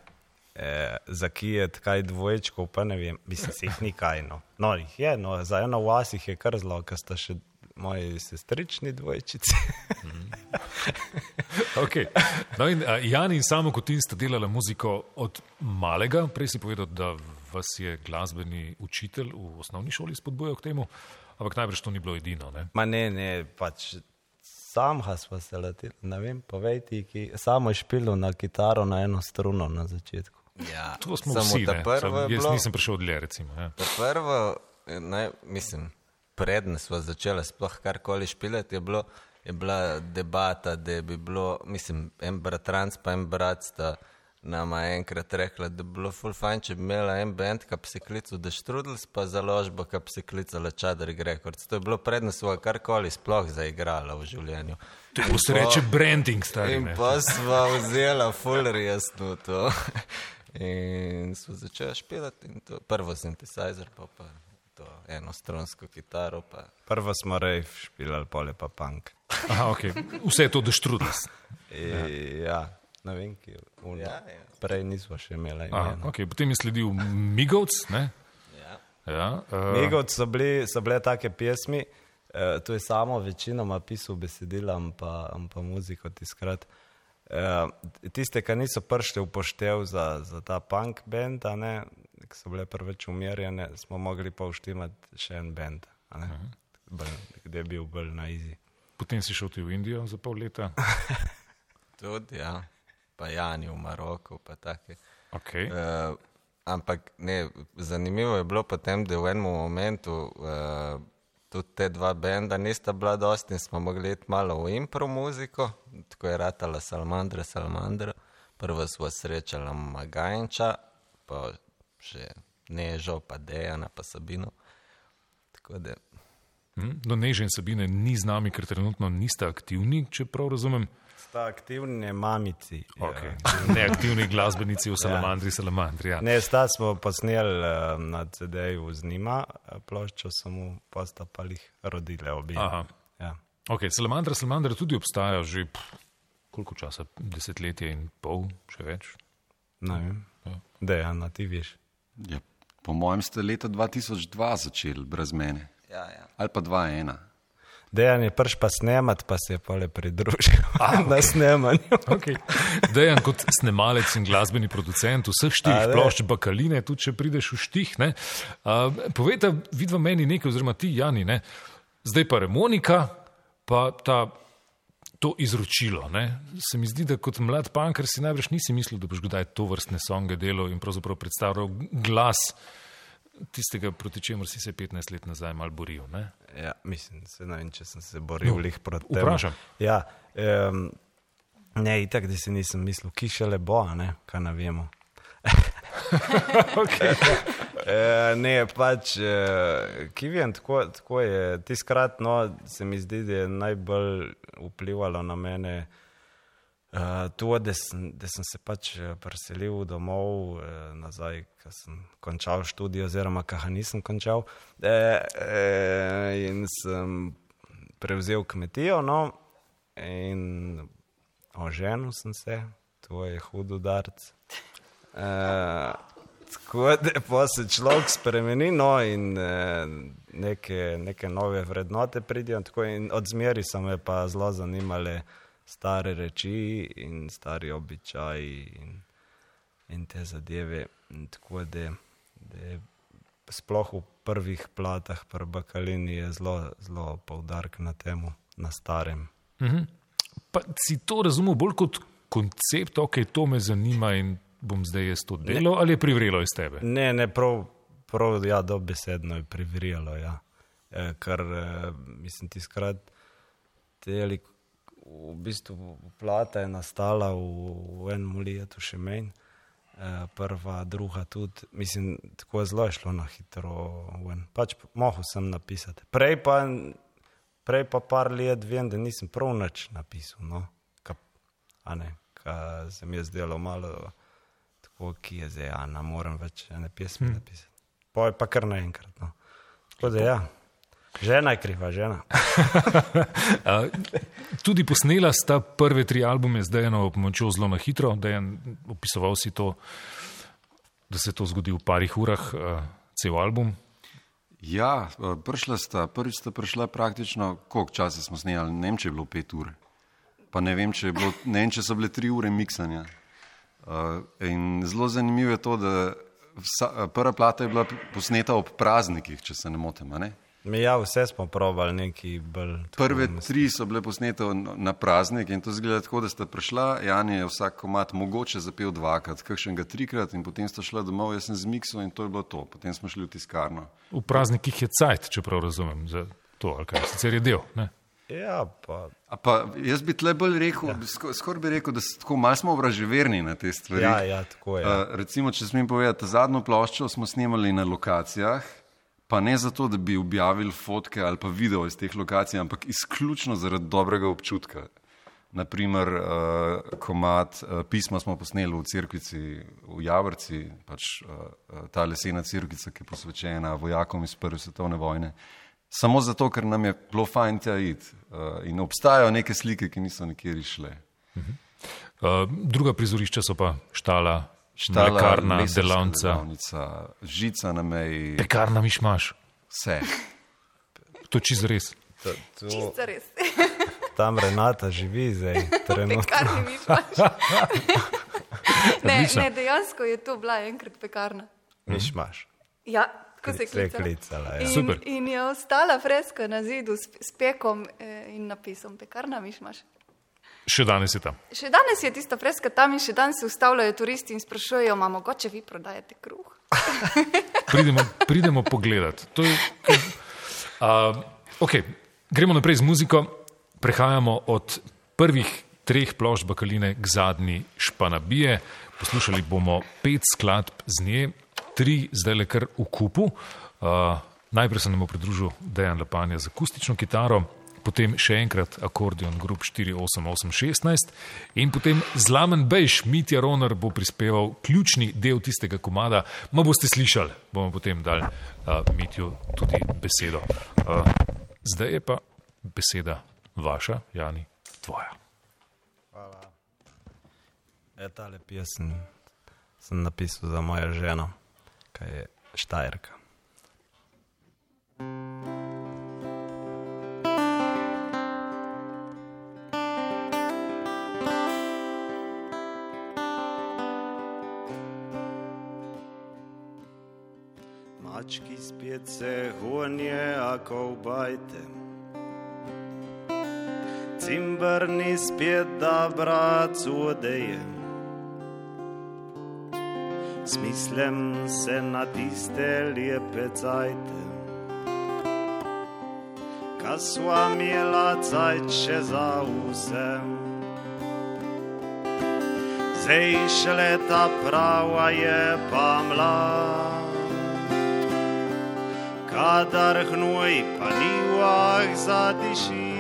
eh, za kijet kaj dvojčkov, pa ne vem, mislim, se jih ni kaj. No, no jih je, no, za eno vas jih je kar zelo, ker sta še moji sestrični dvojčici. Okay. No in, a, Jan in samo kot ti sta delala muziko od malega. Prej si povedal, da vas je glasbeni učitelj v osnovni šoli spodbujal k temu, ampak najbrž to ni bilo edino. Ne? Ma ne, ne, pač sam smo se leteli, ne vem, povej ti, ki samo je špilil na kitaro na eno struno na začetku. Ja, To smo samo vsi. ne. prvo Samo je Jaz bilo- nisem prišel od recimo. Ja. Prvo, naj, mislim, predne smo začeli sploh karkoli špilati, je, bilo, je bila debata, da bi bilo, mislim, en bratranc pa en brat sta nama enkrat rekla, da bi bilo full fajn, če bi imela en band, ki bi se klical The Strudels, pa založba, ki bi se klicala Chadrick Records. To je bilo predne smo karkoli sploh zaigrala v življenju. To se reče branding, stari. In pa smo vzela full resno to. In smo začeli špilati, in to prvo sintetizer, pa, pa to enostransko kitaro. Pa. Prvo smo rejv špilali, pole pa punk. Aha, okay. Vse je to deštrudus. Ja. ja, ne vem, ki je. Ja, ja. Prej nismo še imeli Aha, imena. okay. Potem je sledil Migovc. Ne? Ja. Ja, uh, Megovci so, bili, so bile take pesmi, eh, to je samo večinoma pisal besedila, pa, pa muziko tiskrat. Eh, tiste, ki niso prišli v poštev za, za ta punk band, a ne, ki so bile preveč umirjene, smo mogli pa vštimati še en ne, bolj, kde je bil bolj na izi. potem si šel ti v Indijo za pol leta. Tudi, ja. Pa Jani v Maroku, pa take. Okay. Uh, ampak ne, zanimivo je bilo potem, da v enem momentu uh, tudi te dva benda nista bila dosti in smo mogli iti malo v impro muziko, tako je ratala Salmandra, Salmandra. Prvo smo srečala Magajnča, pa še Nežo, pa Dejana, pa Sabino. Tako da, Hm, No, Neže in Sabine ni z nami, ker trenutno nista aktivni, če prav razumem. Sta aktivni mamici. Okay. Ja. Neaktivni glasbenici v Salamandri, Salamandri. Ja. Ne, sta smo posneli uh, na CD-ju z njima, eh, ploščo samo, pa sta pa jih rodile obi. Aha. Ja. Okay, Salamandra, Salamandra tudi obstaja že pff, koliko časa, desetletje in pol, še več. Ne vem. Ja. Dejan, a ti veš. Ja, po mojem ste leta 2002 začeli brez mene. ja, ja. Ali pa 2-1. Dejan je prš pa snemat, pa se je pole pridružil na snemanju. Okay. Dejan kot snemalec in glasbeni producent vseh A, štirih plošč Bakaline, tudi če prideš v štih. ne. Uh, povejte, vidva meni nekaj, oziroma ti, Jani, ne? zdaj pa Remonika, pa ta, to izročilo. Ne? Se mi zdi, da kot mlad panker si najbrž nisi mislil, da boš kdaj to vrstne songe delal in pravzaprav predstavljal glas tistega, proti čemur si se 15 let nazaj mal boril. Ne? Ja, mislim, se ne vem, če sem se boril No, lih proti temu. vprašam. Ja, um, ne, itak, da si nisem mislil, ki še le bo, ne, kaj ne vemo. okay. E, ne, pač, e, ki vem, tako, tako je. Tiskrat, no, se mi zdi, da je najbolj vplivalo na mene uh, to, da sem, da sem se pač eh, preselil domov uh, nazaj, ko sem končal študij, oziroma ga nisem končal. E, e, in sem prevzel kmetijo, no, in oženil sem se, to je hud udarc. Uh, tako da se človek spremeni no, in uh, neke, neke nove vrednote pridijo. Od zmeri so me pa zelo zanimale stare reči in stari običaji in, in te zadeve. In tako da, da je sploh v prvih platah, pri Bakalini je zelo, zelo poudarek na temu, na starem. Pa si to razumel bolj kot koncept, ok, to me zanima in bom zdaj jaz to delal, ali je privrelo iz tebe? Ne, ne, prav, prav ja, dobesedno je privrijalo. Ja. E, ker, e, mislim, ti skrat, telik, v bistvu plata je nastala v, v enem letu še menj, e, prva, druga tudi, mislim, tako je zelo je šlo na hitro. ven. Pač mohel sem napisati. Prej pa, prej pa par let vem, da nisem prav nič napisal. No? Ka, ne, ka se mi je zdelo malo tako, ki je zdaj, a ne morem več ene pesmi hmm. napisati. Poj pa kar naenkrat. No. Tako da ja, žena je kriva, žena. Tudi posnela sta prve tri albume z Dejanom pomočjo zelo na hitro, Dejan, opisoval si to da se to zgodi v parih urah, cel album. Ja, prišla sta, prvič sta prišla praktično, koliko časa smo snemali, ne vem, če je bilo pet ur. Pa ne vem, če, je bilo, ne vem, če so bile tri ure miksanja. Uh, in zelo zanimivo je to, da vsa, prva plata je bila posneta ob praznikih, če se ne motim. a Ne? Mi ja, vse smo probali neki bolj. Prve tri so bile posnete na- na praznik in to zgleda tako, da sta prišla, Jan je vsak komat mogoče zapel dvakrat, kakšnega trikrat in potem sta šla domov, jaz sem zmiksal in to je bilo to. Potem smo šli v tiskarno. V praznikih je cajt, če prav razumem, za to, ali kaj. Sicer je del. Ne? Ja, pa A pa jaz bi tle bolj rekel, ja. skor, skor bi rekel, da tako malo smo vraževerni na te stvari. Ja, ja, tako je. Uh, recimo, če smem povedati, zadnjo ploščo smo snemali na lokacijah, pa ne zato, da bi objavili fotke ali pa video iz teh lokacij, ampak izključno zaradi dobrega občutka. Naprimer, uh, komat uh, pisma smo posneli v Cirkvici v Javrci, pač uh, ta lesena Cirkvica, ki je posvečena vojakom iz Prve svetovne vojne. Samo zato, ker nam je bilo fajn tja iti. Uh, in obstajajo neke slike, ki niso nikjer išle. Uh, druga prizorišča so pa štala, Štala, lesarska delavnica, delavnica, žica na meji, pekarna mišmaš. vse. To je čisto res. to, to, Čisto res. tam Renata živi zdaj, trenutno. Pekarni mišmaš. ne, Odlično. ne, dejansko je to bila enkrat pekarna. Miš imaš. Ja, tako se je klicala. klicala, ja. In, Super. in je ostala freska na zidu s, s pekom eh, in napisom pekarna mišmaš. Še danes je tam. Še danes je tista freska tam in še danes se ustavljajo turisti in sprašujejo, ma mogoče vi prodajate kruh. Pridemo, pridemo pogledat. To Je, uh, okay. Gremo naprej z muziko. Prehajamo od prvih treh plošč bakaline k zadnji španabije. Poslušali bomo pet skladb z nje, tri zdaj le kar v kupu. Uh, najprej se nam bo pridružil Dejan Lepanja z akustično kitaro, potem še enkrat akordeon Group 48816 in potem zlamen bejš Mitja Roner bo prispeval ključni del tistega komada. Ma boste slišali, bomo potem dali uh, Mitju tudi besedo. Uh, zdaj je pa beseda vaša, Jani, tvoja. Ja, tale pesem sem napisal za mojo ženo, ki je štajerka. Mački spjet se honje, ako bajte. Cimbrni spjet da bracu odeje. Smislem se na tiste lijepe cajte. Ka sva mijela cajče za vsem. Zdaj šele ta prava je pa mlad. Kadar hnoj pa ni vah zadiši.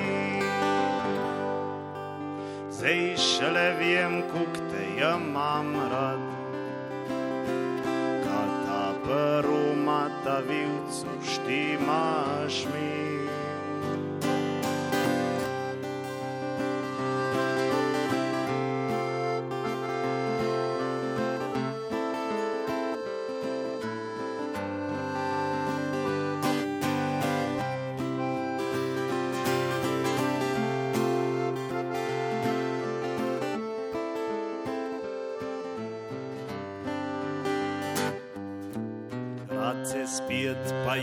Zdaj šele vem, kuk te imam rad. Prvo mata vivcu štimaš mi.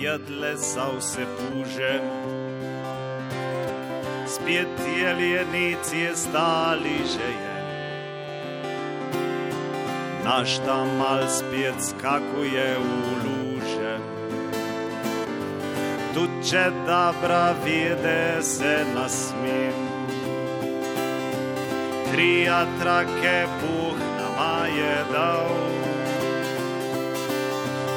Jedle sa vse puže. Spjet jeljenici je stali že je. Naš tam mal spjet skakuje v luže. Tuče dobra vede se nasmim. Tri atrake Bog nama je dal.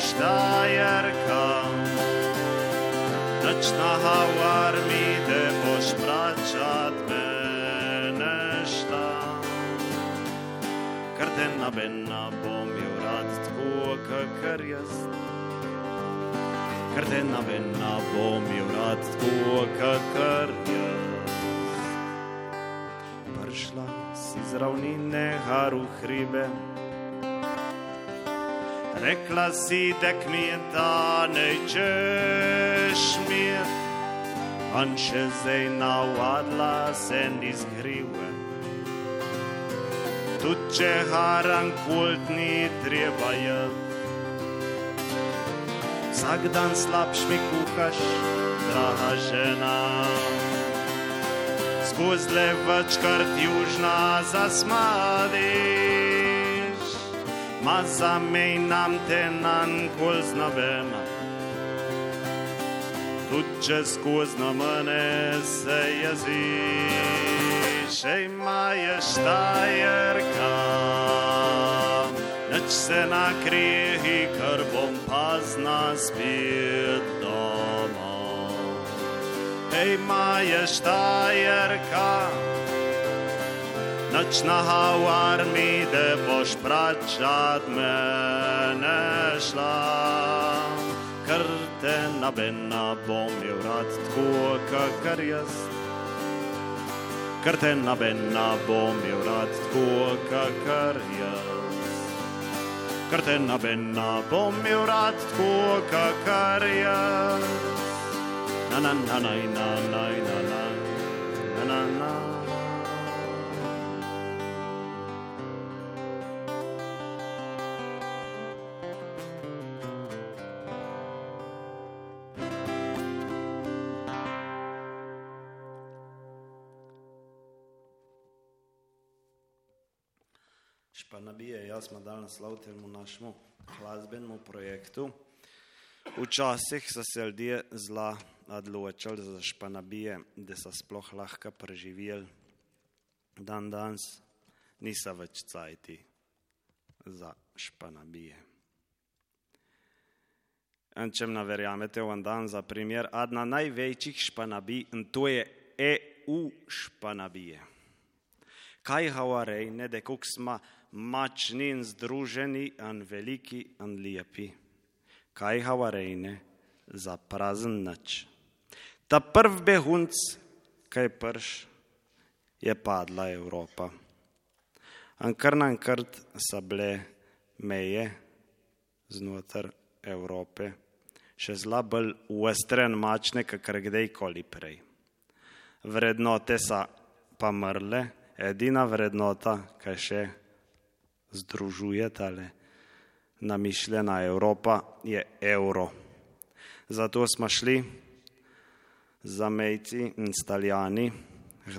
Štajerka, nočna havar mi te boš pračat mene šta. Ker te nabena bom jo rad tako, kakor jaz. Ker te nabena bom jo rad tako, kakor jaz. Prišla si z ravnine, haru hribe, Rekla si, da mi je ta nečeš mir, on še zdaj navadla se ni zgrive. Tudi če haran kult ni treba je. Vsak dan slabš mi kuhaš, draga žena. Skozi le večkrat južna zasmadiš ma za mejnam te nankol znabena. Tudi če skozi mene se jezi, še ima je štajerka, neč se nakrijehi, ker bom pazna spet domov. Hej, ima je štajerka, Nočna havar mi, da boš pračat mene šla. Ker te nabena bom jo rad tako, kakor jaz. Ker te nabena bom jo rad tako, kakor jaz. Ker te nabena bom jo rad tako, kakor jaz. Na na na na na na na na na na na Španabije, jaz smo dal naslov temu našemu glasbenemu projektu. Včasih so se ljudje zla odločili za španabije, da so sploh lahko preživeli. Dan danes niso več cajti za španabije. In če mi verjamete, v dan za primer, ena največjih španabij, in to je EU španabije. Kaj havarej, ne da kuk smo močni in združeni in veliki in lepi. Kaj havarejne za prazen noč. Ta prvi behunc, kaj prš, je padla Evropa. In kar naenkrat so bile meje znotraj Evrope, še zla bolj uestren mačne, kakor kdajkoli prej. Vrednote so pa mrle, edina vrednota, kaj še združuje tale namišljena Evropa, je evro. Zato smo šli za mejci in staljani,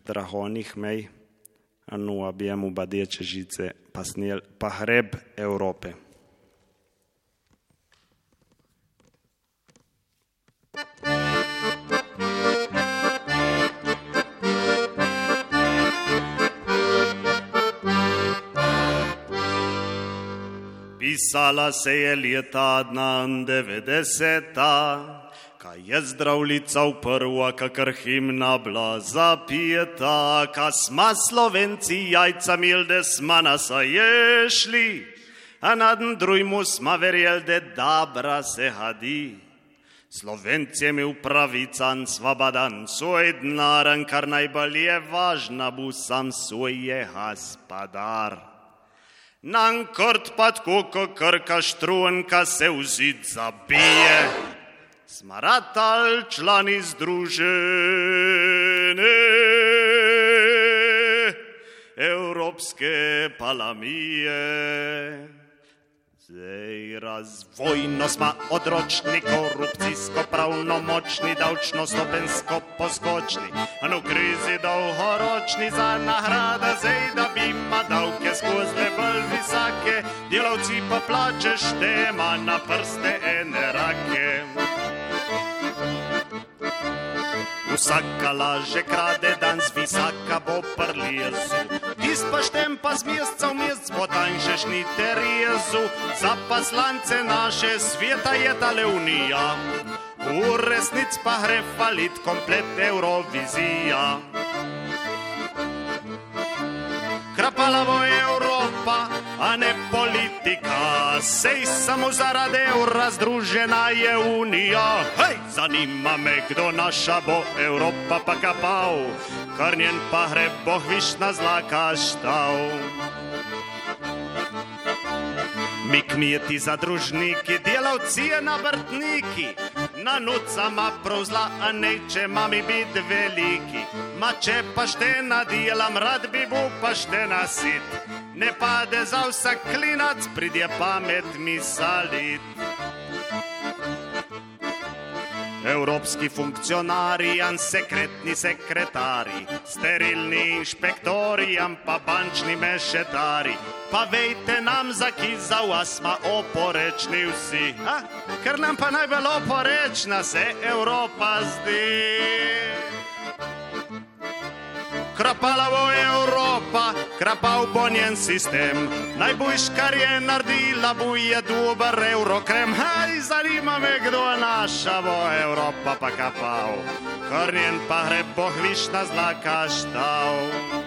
drahonih mej, anu abijemu badeče žice, pa, snijel, pa hreb Evrope. Pisala se je leta 90, kaj je zdravljica v prva, kakor himna bila zapijeta, ka smo slovenci jajca milde smo nas ješli, a nad drujmu smo verjeli, da dobra se hadi. Slovenci je imel pravican, svobodan, svoj denar, kar najbolj je važna, bo sam svoj je gospodar. N-a încărtpat cu căcărcaștru în ca se uzit zabie, smarat al člani združene Europske palamije. Zdaj razvojno smo odročni, korupcijsko pravno močni, davčno stopensko poskočni, a no krizi dolgoročni za nagrada, zdaj da bi ima davke skozi bolj visoke, delavci pa plačeš tema na prste ene rake. Vsaka laže krade, dan z visaka bo prlijezu. Tist pa štem pa z mesca v mesec bo tanjše šnite rezu. Za poslance naše sveta je tale unija. v resnici pa gre falit komplet Eurovizija. Krapala bo Evropa, a ne politika, sej samo zaradi evra združena je unija. Hej, zanima me, kdo naša bo Evropa pa kapal, kar njen pa gre boh višna zlaka štav. Mi kmeti, zadružniki, delavci, navrtniki, na nocama provzla, a neče mami biti veliki. Ma če paštena delam, rad bi bil paštena sit. Ne pade za vsak klinac, pridje pamet mi salit. Evropski funkcionarji, an sekretni sekretari, sterilni inšpektori, an pa bančni mešetari. Pa vejte nam, za ki za vas smo oporečni vsi, ha? ker nam pa najbolj oporečna se Evropa zdi. Krapala bo Evropa, krapal bo njen sistem. Najboljš, kar je naredila, bo je dober evrokrem. Haj, zanima me, kdo je naša bo Evropa pa kapal. Kar njen pa gre boh višna zlaka štav.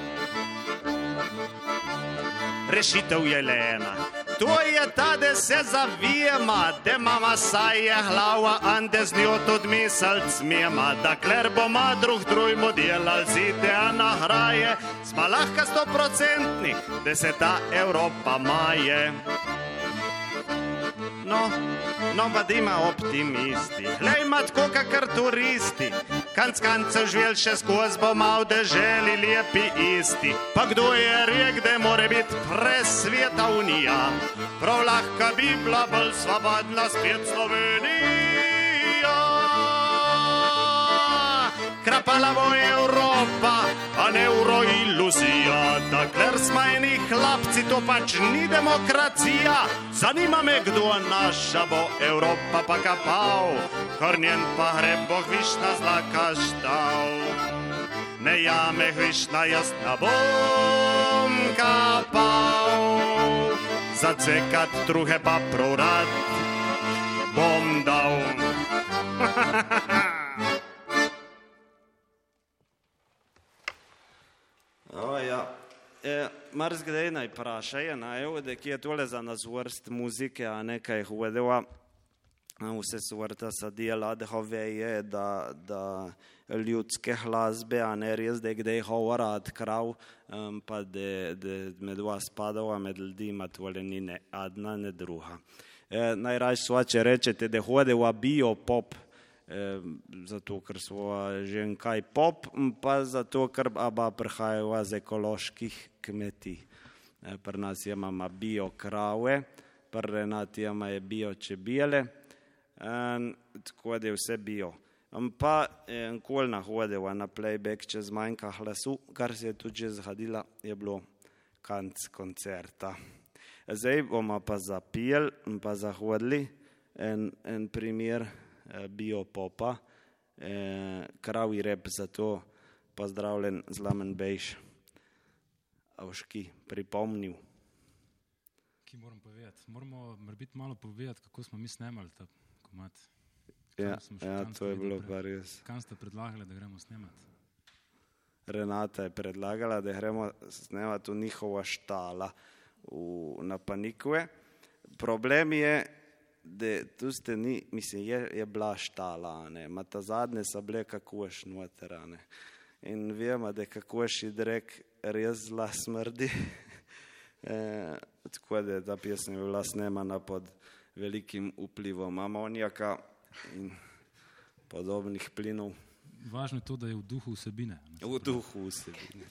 Rešitev je le ena. To je ta, da se zavijema, da mama saj je glava, a da z njo tudi misel smema. Dakler bomo drug drugmu delali zide na hraje, smo lahko stoprocentni, da se ta Evropa maje. No, no, pa dima optimisti, lej mat koka kar turisti. Kanc kancev živel še skozi bo mal deželi lepi isti. Pa kdo je rek, da more biti presveta unija? Prav lahko bi bila bolj svobodna spet Slovenija. Krapala bo Evropa, a ne euro iluzija. Dokler smo eni hlapci, to pač ni demokracija. Zanima me, kdo naša bo Evropa pa kapal, kar njen pa gre boh višna zlaka štav. Ne jame višna, jaz ne bom kapal, zacekat druge pa prorad bom dal. Ja. E, Marsikdaj naj vprašajo, da je tole za nas vrst muzike, a nekaj hodeva. Vse vrta se dela, da hoveje, da, da ljudske glasbe, a ne res, da je kdaj govora od krav, um, pa da, da med vas padava, med ljudi ima tole ni ne adna, ne druga. E, Najraje svače rečete, da hodeva bio pop, zato ker smo že kaj pop, pa zato ker aba prihajajo z ekoloških kmetij. E, pri nas imamo bio krave, pri Renati imamo bio čebele, tako da je vse bio. Pa enkoli nahodeva na playback, če zmanjka glasu, kar se je tudi že zgodilo, je bilo konc koncerta. Zdaj bomo pa zapijeli in pa zahodili en, en primer biopopa, eh, kravi rep za to, pozdravljen zlamen bejš, avški, pripomnil. Ki moram povedati? Moramo biti malo povedati, kako smo mi snemali ta komat. Ja, ja, to je bilo pa res. Kam ste predlagali, da gremo snemati? Renata je predlagala, da gremo snemati v njihova štala v, na Panikove. Problem je, da tu ste ni, mislim, je, je bila štala, ne, ma ta zadnje so bile kakoš noterane. In vemo, da kakoš idrek res zla smrdi. e, tako da je ta pesem bila snemana pod velikim vplivom amonijaka in podobnih plinov. Važno je to, da je v duhu vsebine. V duhu vsebine.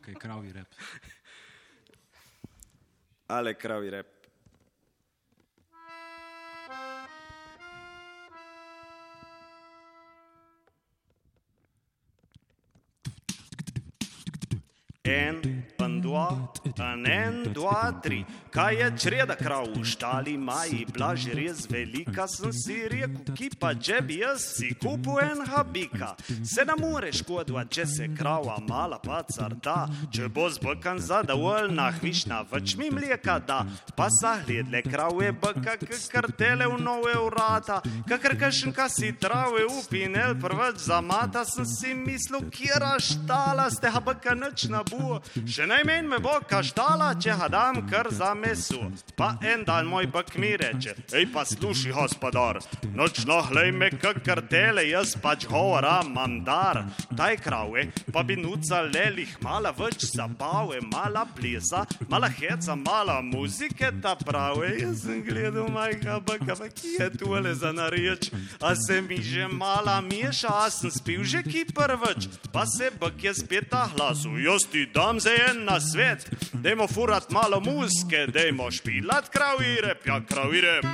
Kaj je kravi rep. Ale kravi rep. En pandu dva, en, en, dva, tri. Kaj je čreda krav? Štali, maji, blaži res velika, sem si rekel, ki pa če bi jaz si kupil en habika. Se ne more škodva, če se krava mala pa carta, če bo zbkan zadovoljna, hvišna, več mi mleka da, pa zagledle krave, baka, kartele v nove urata, kakr kašen kasi trave upinel, prveč za mata sem si mislil, kjera štala ste, ha baka noč na bu, najmenj me bo kaštala, če ha dam kar za mesu. Pa en dan moj bak mi reče, ej pa sluši, gospodar, nočno hlej me kakr tele, jaz pač govora mam dar. Taj krave pa bi nuca lelih, mala več zabave, mala plesa, mala heca, mala muzike, ta prave. Jaz sem gledal majka baka, pa ki je tole za nareč, a se mi že mala meša, a sem spil že ki prvič, pa se bak je spet ta glasu, jaz ti dam za en na svet, dajmo furat malo muske, dajmo špilat kravi rep, ja kravi rep.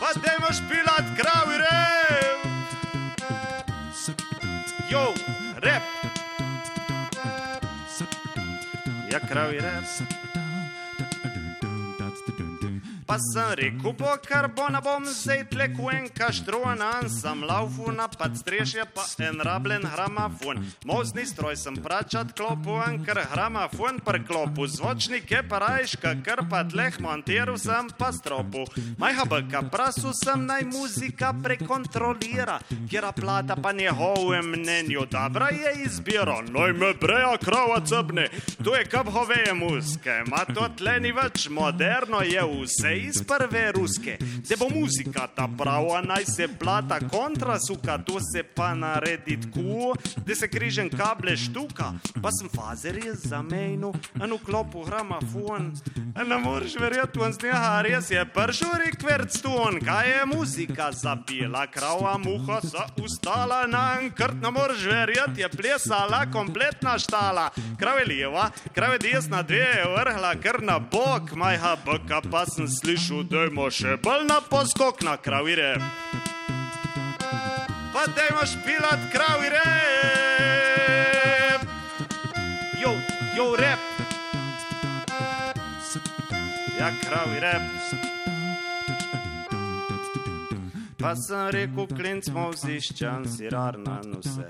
Pa dajmo špilat kravi rep. Jo, rep. Ja kravi rep. Pa sem rekel, bo kar bo na bom zdaj tleku en kaštruan, sem laufu na pad strešje, pa en rabljen gramafon. Mozni stroj sem pračat klopu, ker gramafon per klopu, zvočnik je parajška, ker pa tleh montiral sem pa stropu. Majha baka prasu sem naj muzika prekontrolira, kjer plata pa njegovem mnenju dobra je izbiro. Noj me breja krava cebne, to je kap hoveje muske, ma to tleni več moderno je vse iz prve ruske, da bo muzika ta prava, naj se plata kontrasuka, to se pa naredi tako, da se križen kable štuka, pa sem fazerje za mejno, en vklopu gramafon. Ne moreš verjeti, on sneha, res je pršuri kvercton, kaj je muzika zapila, krava muha sa ustala na enkrat, ne moreš verjeti, je plesala kompletna štala, krave leva, krave desna, dve je vrhla, kar na bok, majha baka, pa sem slišal, dajmo še bolj na poskok na kravire. Pa dajmo špilat kravire. Jo, jo, rep. Ja, kravi rep. Pa sem rekel, klinc smo vziščan, sirar na nose.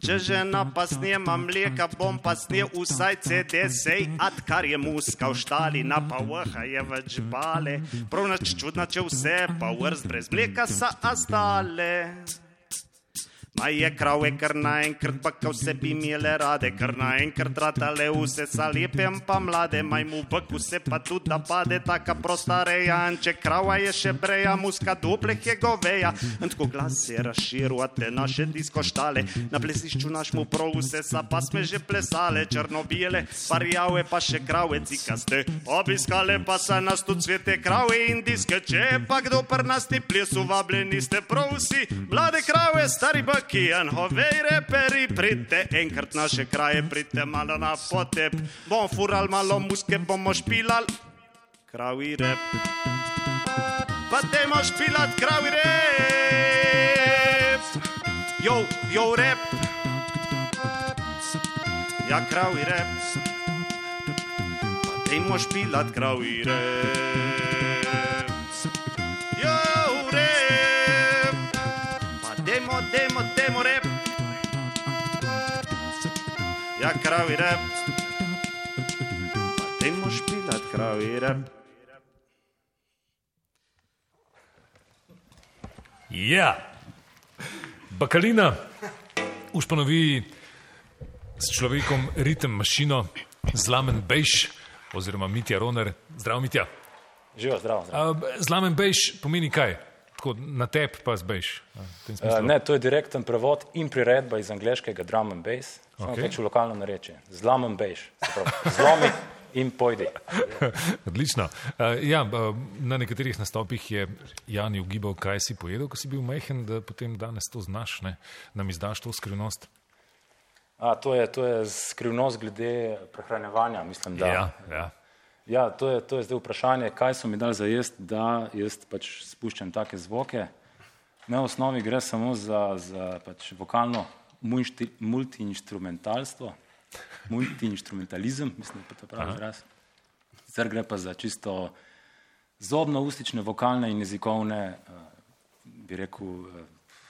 Če žena pa snema mleka, bom pa snel vsaj CD-sej, ad kar je muska v štali, na pa vrha je več bale. Prav nač čudna, če vse pa vrst brez mleka sa astale. Ma je krave, kar naenkrat pa kao vse bi imele rade, kar naenkrat ratale vse sa lepem pa mlade, maj mu bk vse pa tudi da pade, taka prosta rejanče, krava je še breja, muska dupleh je goveja, in tako glas se razširil, a te naše disko štale, na plesišču naš mu prav vse sa pa sme že plesale, črno-bijele, parjave pa še krave cikaste, obiskale pa sa nas tu cvete krave in diske, če pa kdo pr nas ti plesu vabljeni ste prav vsi, mlade krave, stari bk, ki en hovej reperi, pridite enkrat naše kraje, pridite malo na potep, bom fural malo muske, bomo špilal kravi rep. Pa dajmo špilat kravi rep. Jo, jo rep. Ja, kravi rep. Pa dajmo špilat kravi rep. Ja, kravi rep. Pa dajmo špilat kravi rep. Ja, bakalina, ušpanovi s človekom ritem mašino, zlamen bejš, oziroma Mitja Roner. Zdrav, Mitja. Živijo, zdravo. zdravo. Zlamen bejš pomeni kaj? Tako na tep pa zbejš. Uh, ne, to je direkten prevod in priredba iz angleškega drum and bass, Okay. pač v lokalno bejš, se pravi, zlomi in pojdi. Odlično. Uh, ja, uh, na nekaterih nastopih je Jani ugibal, kaj si pojedel, ko si bil majhen, da potem danes to znaš, ne? nam izdaš to skrivnost. A, to, je, to je skrivnost glede prehranevanja, mislim, da. Ja, ja. Ja, to je, to je zdaj vprašanje, kaj so mi dali za jesti, da jaz pač spuščam take zvoke. Ne, v osnovi gre samo za, za pač vokalno multiinstrumentalstvo, multi-instrumentalizem, mislim, da je to pravi izraz. Sicer gre pa za čisto zobno-ustične, vokalne in jezikovne, uh, bi rekel,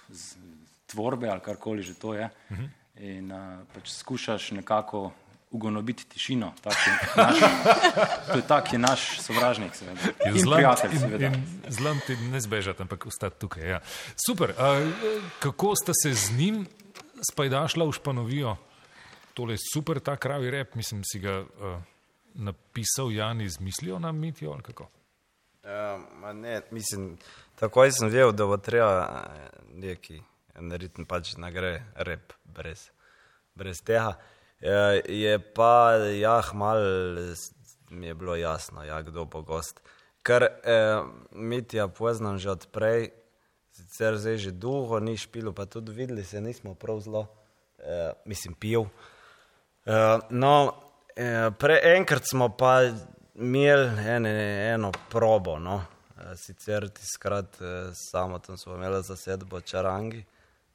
z, tvorbe ali karkoli že to je. Uh -huh. In uh, pač skušaš nekako ugonobiti tišino. Tak je naš, to je tak je naš sovražnik, seveda. In, in prijatelj, seveda. Zlam ti ne zbežati, ampak ostati tukaj. Ja. Super. Uh, kako sta se z njim spajdašla v Španovijo? Tole super, ta kravi rep, mislim, si ga uh, napisal Jan iz mislijo na mitijo ali kako? Ja, ne, mislim, takoj sem vedel, da bo treba neki narediti pač na gre rep brez, brez tega. Je, je pa, ja, mal mi je bilo jasno, ja, kdo bo gost. Ker eh, mitija poznam že odprej, sicer zdaj že dolgo ni špilo, pa tudi videli se nismo prav zelo, eh, mislim, pil. Eh, no, eh, prej enkrat smo pa imeli ene, eno probo, no. Eh, sicer tiskrat eh, samo tam smo imeli zasedbo čarangi.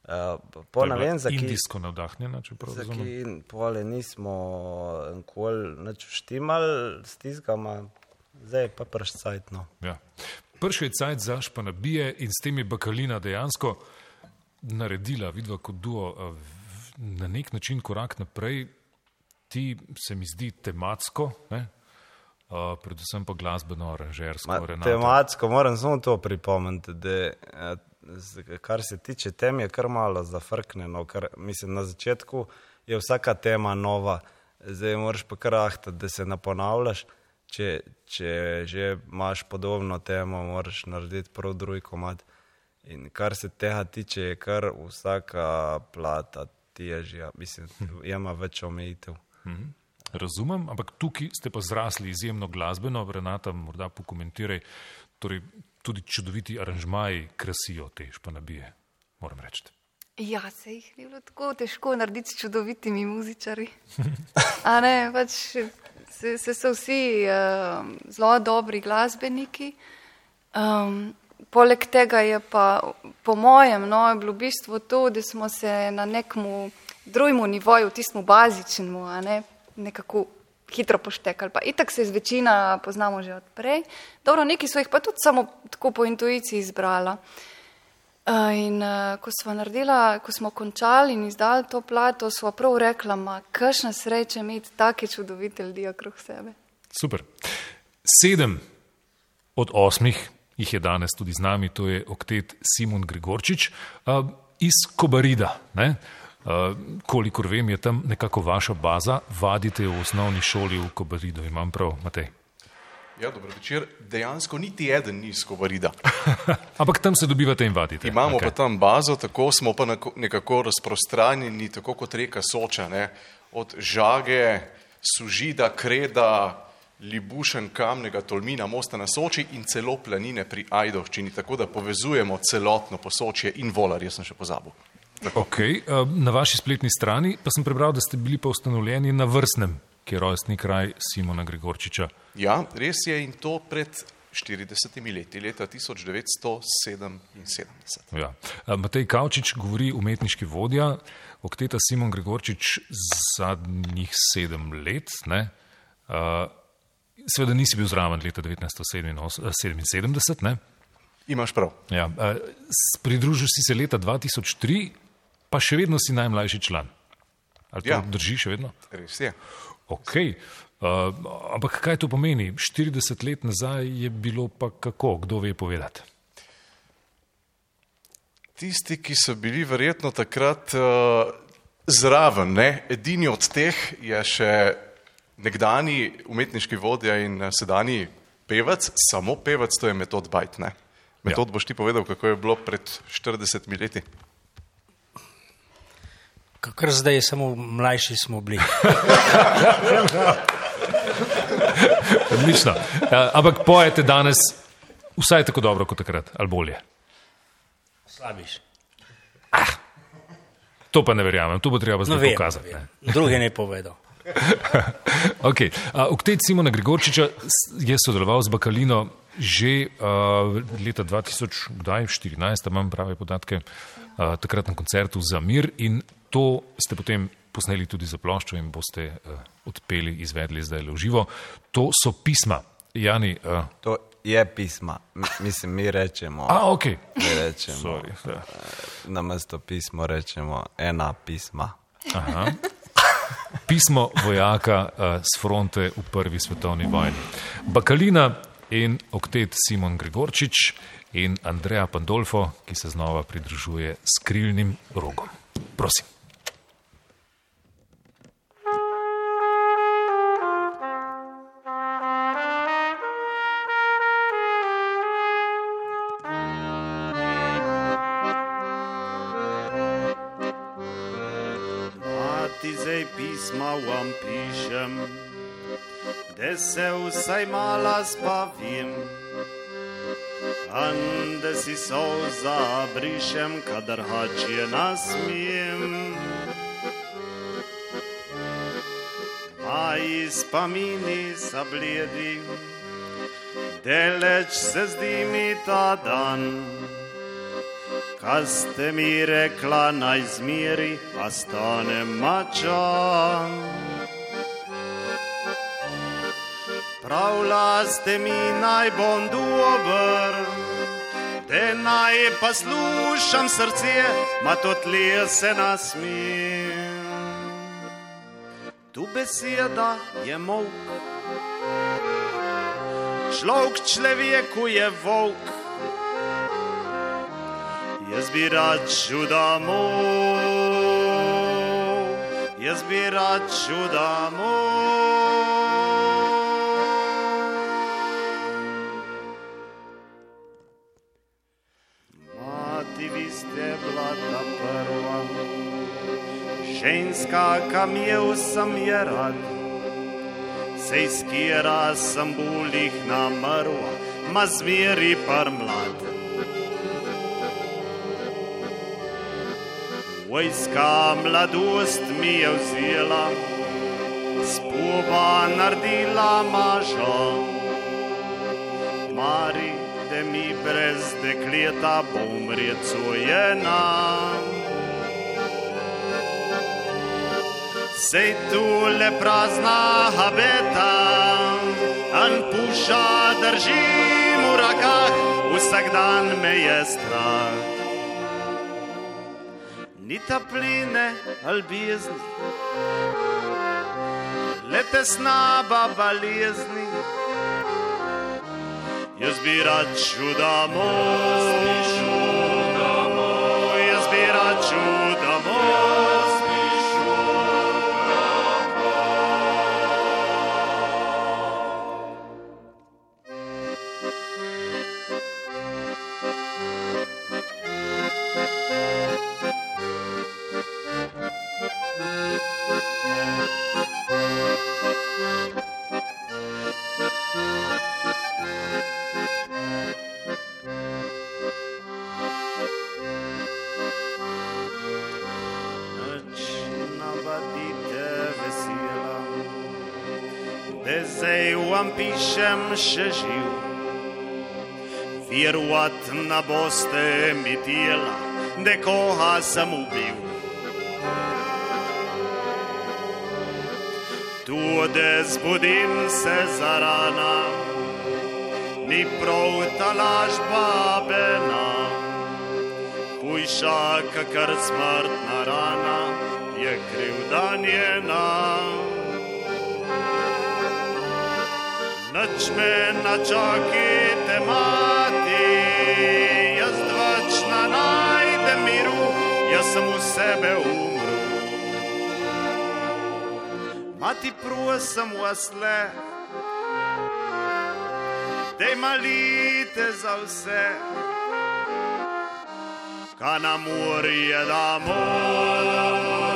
Uh, po ne vem, zakaj. Indijsko navdahnjena, če prav razumem. Zakaj pole nismo nikoli nič štimali s tiskama, zdaj pa prš cajt. No. Ja. Prši je cajt za španabije in s tem je bakalina dejansko naredila, vidva kot duo, na nek način korak naprej. Ti se mi zdi tematsko, ne? Uh, predvsem pa glasbeno, aranžersko. Tematsko moram samo to pripomniti, da uh, kar se tiče tem, je kar malo zafrknjeno. Kar, mislim, na začetku je vsaka tema nova, zdaj moraš pa kar ahta, da se ne ponavljaš. Če, če že imaš podobno temo, moraš narediti prav drugi komad. In kar se tega tiče, je kar vsaka plata težja, mislim, ima več omejitev. Mhm. Razumem, ampak tukaj ste pa zrasli izjemno glasbeno, Renata, morda pokomentiraj. Torej, tudi čudoviti aranžmaji krasijo te španabije, moram reči. Ja, se jih ni bilo tako težko narediti s čudovitimi muzičari. A ne, pač se, se so vsi uh, zelo dobri glasbeniki. Um, poleg tega je pa, po mojem, no, bilo v bistvu to, da smo se na nekem drugem nivoju, tistemu bazičnemu, ne, nekako hitro poštekali. Pa itak se z večina poznamo že odprej. Dobro, neki so jih pa tudi samo tako po intuiciji izbrala. In uh, ko smo naredila, ko smo končali in izdali to plato, smo prav rekla, ma kakšna sreča imeti take čudovite ljudi okrog sebe. Super. Sedem od osmih jih je danes tudi z nami, to je oktet Simon Gregorčič uh, iz Kobarida. Ne? Uh, kolikor vem, je tam nekako vaša baza, vadite v osnovni šoli v Kobaridu, imam prav, Matej. Ja, dobro večer. Dejansko niti eden ni iz Kobarida. Ampak tam se dobivate in vadite. Imamo okay. pa tam bazo, tako smo pa nekako razprostranjeni, tako kot reka Soča, ne? od žage, sužida, kreda, libušen kamnega tolmina, mosta na Soči in celo planine pri Ajdovščini, tako da povezujemo celotno posočje in volar, jaz sem še pozabil. Okay. Eh, na vaši spletni strani pa sem prebral, da ste bili pa ustanovljeni na vrstnem, ki je rojstni kraj Simona Gregorčiča. Ja, res je in to pred 40 leti, leta 1977. Ja. Matej Kavčič govori umetniški vodja, okteta Simon Gregorčič zadnjih sedem let. Ne? Sveda nisi bil zraven leta 1977, ne? Imaš prav. Ja, pridružil si se leta 2003, pa še vedno si najmlajši član. Ali to ja. drži še vedno? Res je. Okay. Uh, ampak kaj to pomeni? 40 let nazaj je bilo pa kako, kdo ve povedati? Tisti, ki so bili verjetno takrat uh, zraven, ne? edini od teh je še nekdani umetniški vodja in sedajni pevec, samo pevec, to je metod Bajt. Metod ja. boš ti povedal, kako je bilo pred 40 leti kar zdaj, samo mlajši smo bili. Odlično. Ja, ampak pojete danes vsaj tako dobro kot takrat, ali bolje? Slabiš. Ah, to pa ne verjamem, to bo treba zdaj no, pokazati. Ne. Druge ne povedal. okay. Oktet Simona Gregorčiča je sodeloval z Bakalino že uh, leta 2014, imam prave podatke, uh, takrat na koncertu za mir in to ste potem posneli tudi za ploščo in boste uh, odpeli, izvedli zdaj le v živo. To so pisma. Jani, uh, To je pisma. M- Mislim, mi rečemo. A, ok. Mi rečemo. Sorry, ja. eh, Na mesto pismo rečemo ena pisma. Aha. Pismo vojaka uh, z fronte v prvi svetovni vojni. Bakalina in oktet Simon Gregorčič in Andreja Pandolfo, ki se znova pridružuje s krilnim rogom. Prosim. Da se vsaj mala spavim. An da si solza brišem, kadar hačje nasmijem. Maji spomini so bledi, deleč se zdi mi ta dan. Kaj ste mi rekla, naj zmiri, a stane mačan. Pravila ste mi naj bom dober, da naj pa slušam srce, ma to tlije se nasmijem. Tu beseda je mok, človek človeku je volk. Jaz bi rad čudamo, jaz bi rad čudamo. Ženska, kam je vsem je rad. Sej skira sem bulih namrla, ma zmeri par mlad. Vojska mladost mi je vzela, spoba naredila mažo. Mari, da mi brez dekleta bo umrjena. Sej tu le prazna habeta, an puša držim v rokah, vsak dan me je strah. Ni topline ali bizni, le tesna baba lizni. Jaz bi rad čudamo, jaz vam pišem še živ. Vjerovat na boste mi tela, da koha sem ubil. Tudi zbudim se zarana, ni prav ta laž babena. Hujša, kakor smrtna rana, je krivda njena. Noč me načakite, mati, jaz dvačna najdem miru, jaz sem v sebe umru. Mati, prosim vas le, da malite za vse. Kaj nam je damo, kaj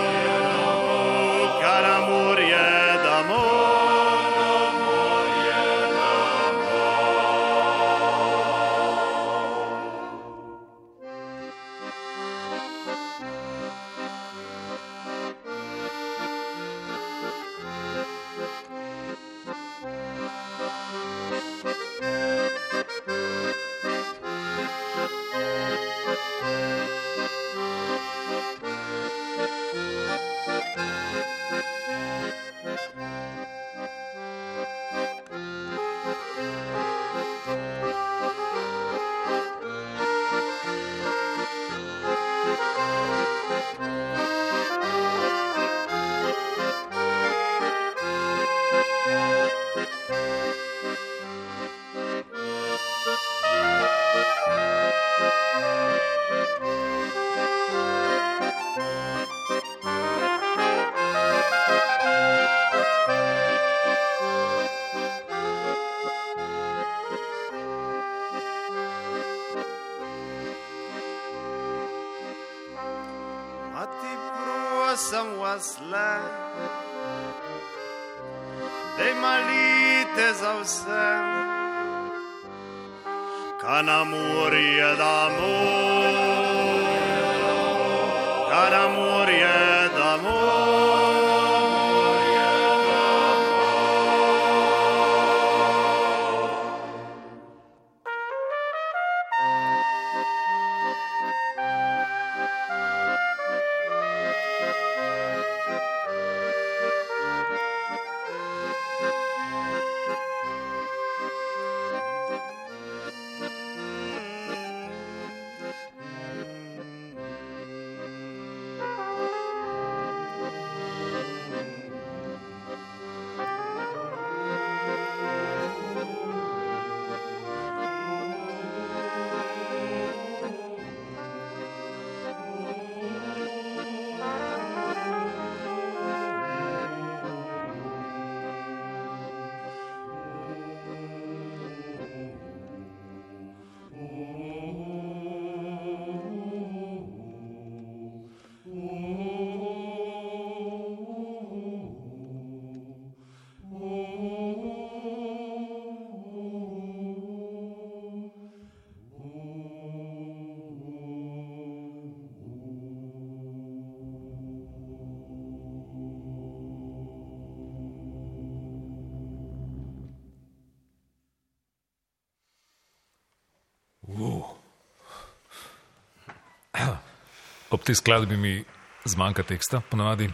tej skladbi mi zmanjka teksta, ponavadi.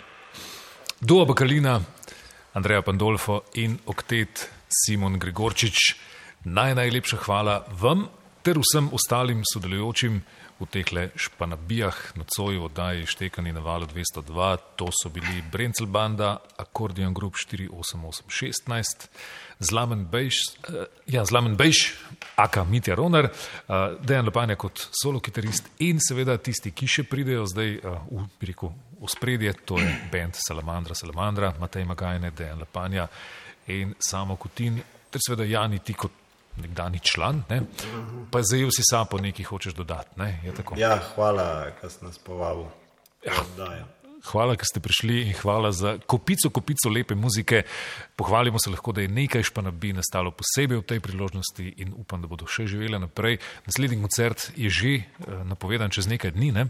Dua Bakalina, Andreja Pandolfo in oktet Simon Gregorčič. Naj najlepša hvala vam ter vsem ostalim sodelujočim v teh španabijah nocoj v oddaji Štekani na valu 202. To so bili Brencel Banda, Accordion Group 48816, Zlamen Bejš, uh, ja, Zlamen Bejš, Aka Mitja Ronar, uh, Dejan Lepanja kot solo kitarist in seveda tisti, ki še pridejo zdaj uh, v, rekel, v spredje, to je band Salamandra, Salamandra, Matej Magajne, Dejan Lepanja in samo Kutin, ter seveda Jani ti kot nekdani član, ne? pa zajel si sapo nekaj hočeš dodati. Ne? Ja, hvala, da ste nas povabili. Ja. Oddajo. Hvala, ker ste prišli in hvala za kopico, kopico lepe muzike. Pohvalimo se lahko, da je nekaj španabi nastalo posebej v tej priložnosti in upam, da bodo še živele naprej. Naslednji koncert je že eh, napovedan čez nekaj dni. Ne?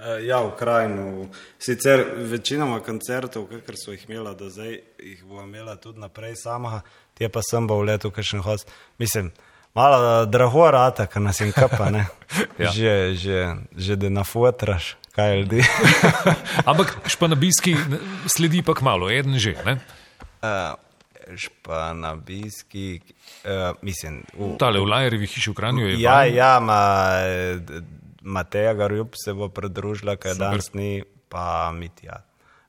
Eh, Ja, v krajinu. Sicer večinoma koncertov, kar so jih imela do zdaj, jih bo imela tudi naprej sama, te pa sem bo v letu, ker še host. Mislim, malo eh, drago rata, ker nas jim kapa, ne. Ja. Že, že, že da nafotraš, kaj ljudi. Ampak španabijski sledi pa kmalo, eden že. Ne? Uh, španabijski, uh, mislim. V, Tale v Lajerjevi hiši v Kranju je. Ja, Van. ja, ma, eh, Mateja Garjub se bo pridružila, kaj Super. danes ni, pa Mitja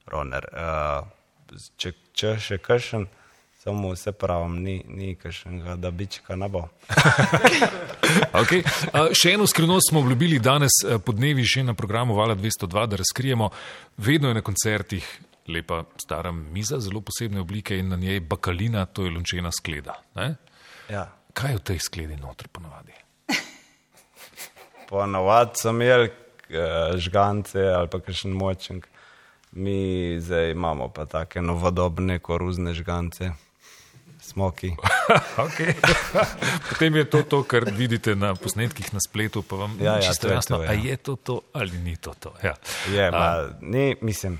Roner. Uh, če, če še kakšen, samo vse pravim, ni, ni kakšnega, da bička ne bo. Okay. Uh, še eno skrivnost smo obljubili danes uh, po dnevi že na programu Vala 202, da razkrijemo. Vedno je na koncertih lepa stara miza, zelo posebne oblike in na njej bakalina, to je lončena skleda. Ne? Ja. Kaj je v tej skledi notri ponovadi? Ponovadi sem imel uh, žgance ali pa kakšen močnik. Mi zdaj imamo pa take novodobne koruzne žgance, smoki. okay. Potem je to to, kar vidite na posnetkih na spletu, pa vam Ja, ja, čisto to je jasno, to, ja. a je to to ali ni to to. Ja. Je, ma, ni, mislim,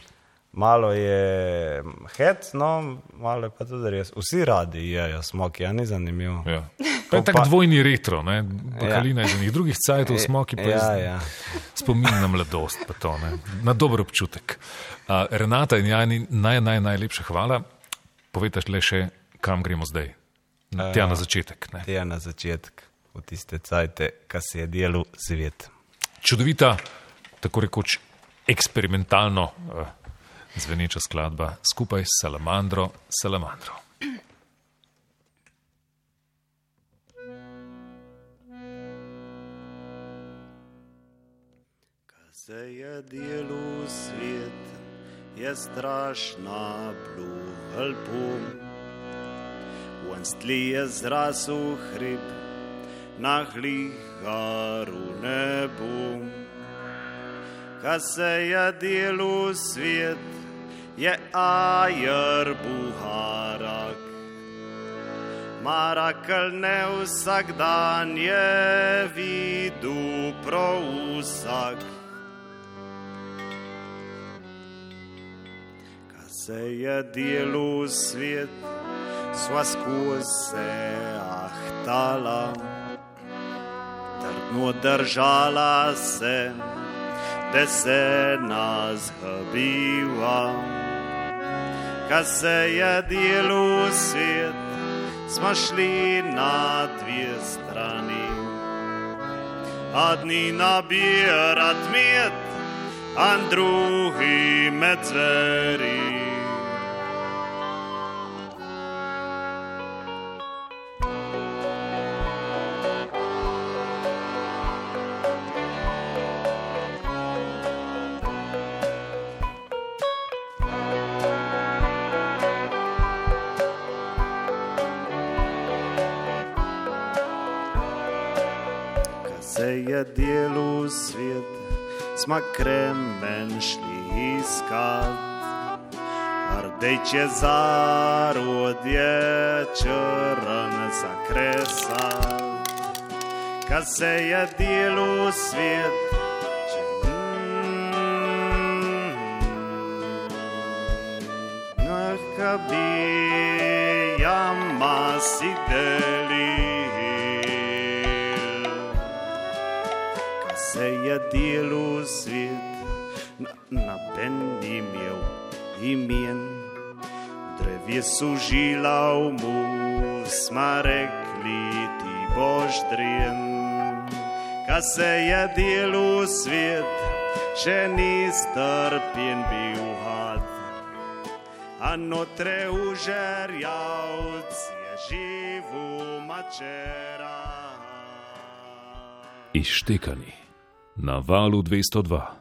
malo je hec, no, malo je pa tudi res. Vsi radi jejo smoki, a ni zanimivo. Ja. Pa je tak dvojni retro, ne? bakalina Ja. iz enih drugih cajtov, smoki pa Ja, iz ja. spomin na mladost, pa to, ne? na dober občutek. Uh, Renata in Jani, naj, naj, najlepša hvala. Povejte le še, kam gremo zdaj. Tja na začetek. Ne? Tja na začetek, v tiste cajte, ki se je delu svet. Čudovita, tako rekoč eksperimentalno uh, zveneča skladba skupaj s Salamandro. Salamandro. Se je delu svet, je strašna bluhal pum. Venstli je zrasel hrib, na gliharu nebu. Ka se je delu svet, je ajer buharak. Marakl ne vsak dan je vidu prousak. Ka se je delu svet, sva skozi se ahtala, trdno držala se, da se nas zgubiva. Ka se je delu svet, smo šli na dve strani. Adni nabirat med, a drugi med zveri. Smo kremen šli iskat. Rdeče zarodje, črn za kresat. Ka se je delu svet, Neka bi jama si delil. Se je delu svet, na, ben imel imen. Drevje so žila v mu, smo rekli, ti boš dren. Ka se je delu svet, še ni strpjen bil had. A notre užerjavc je živu mačera. Ištekani na valu 202.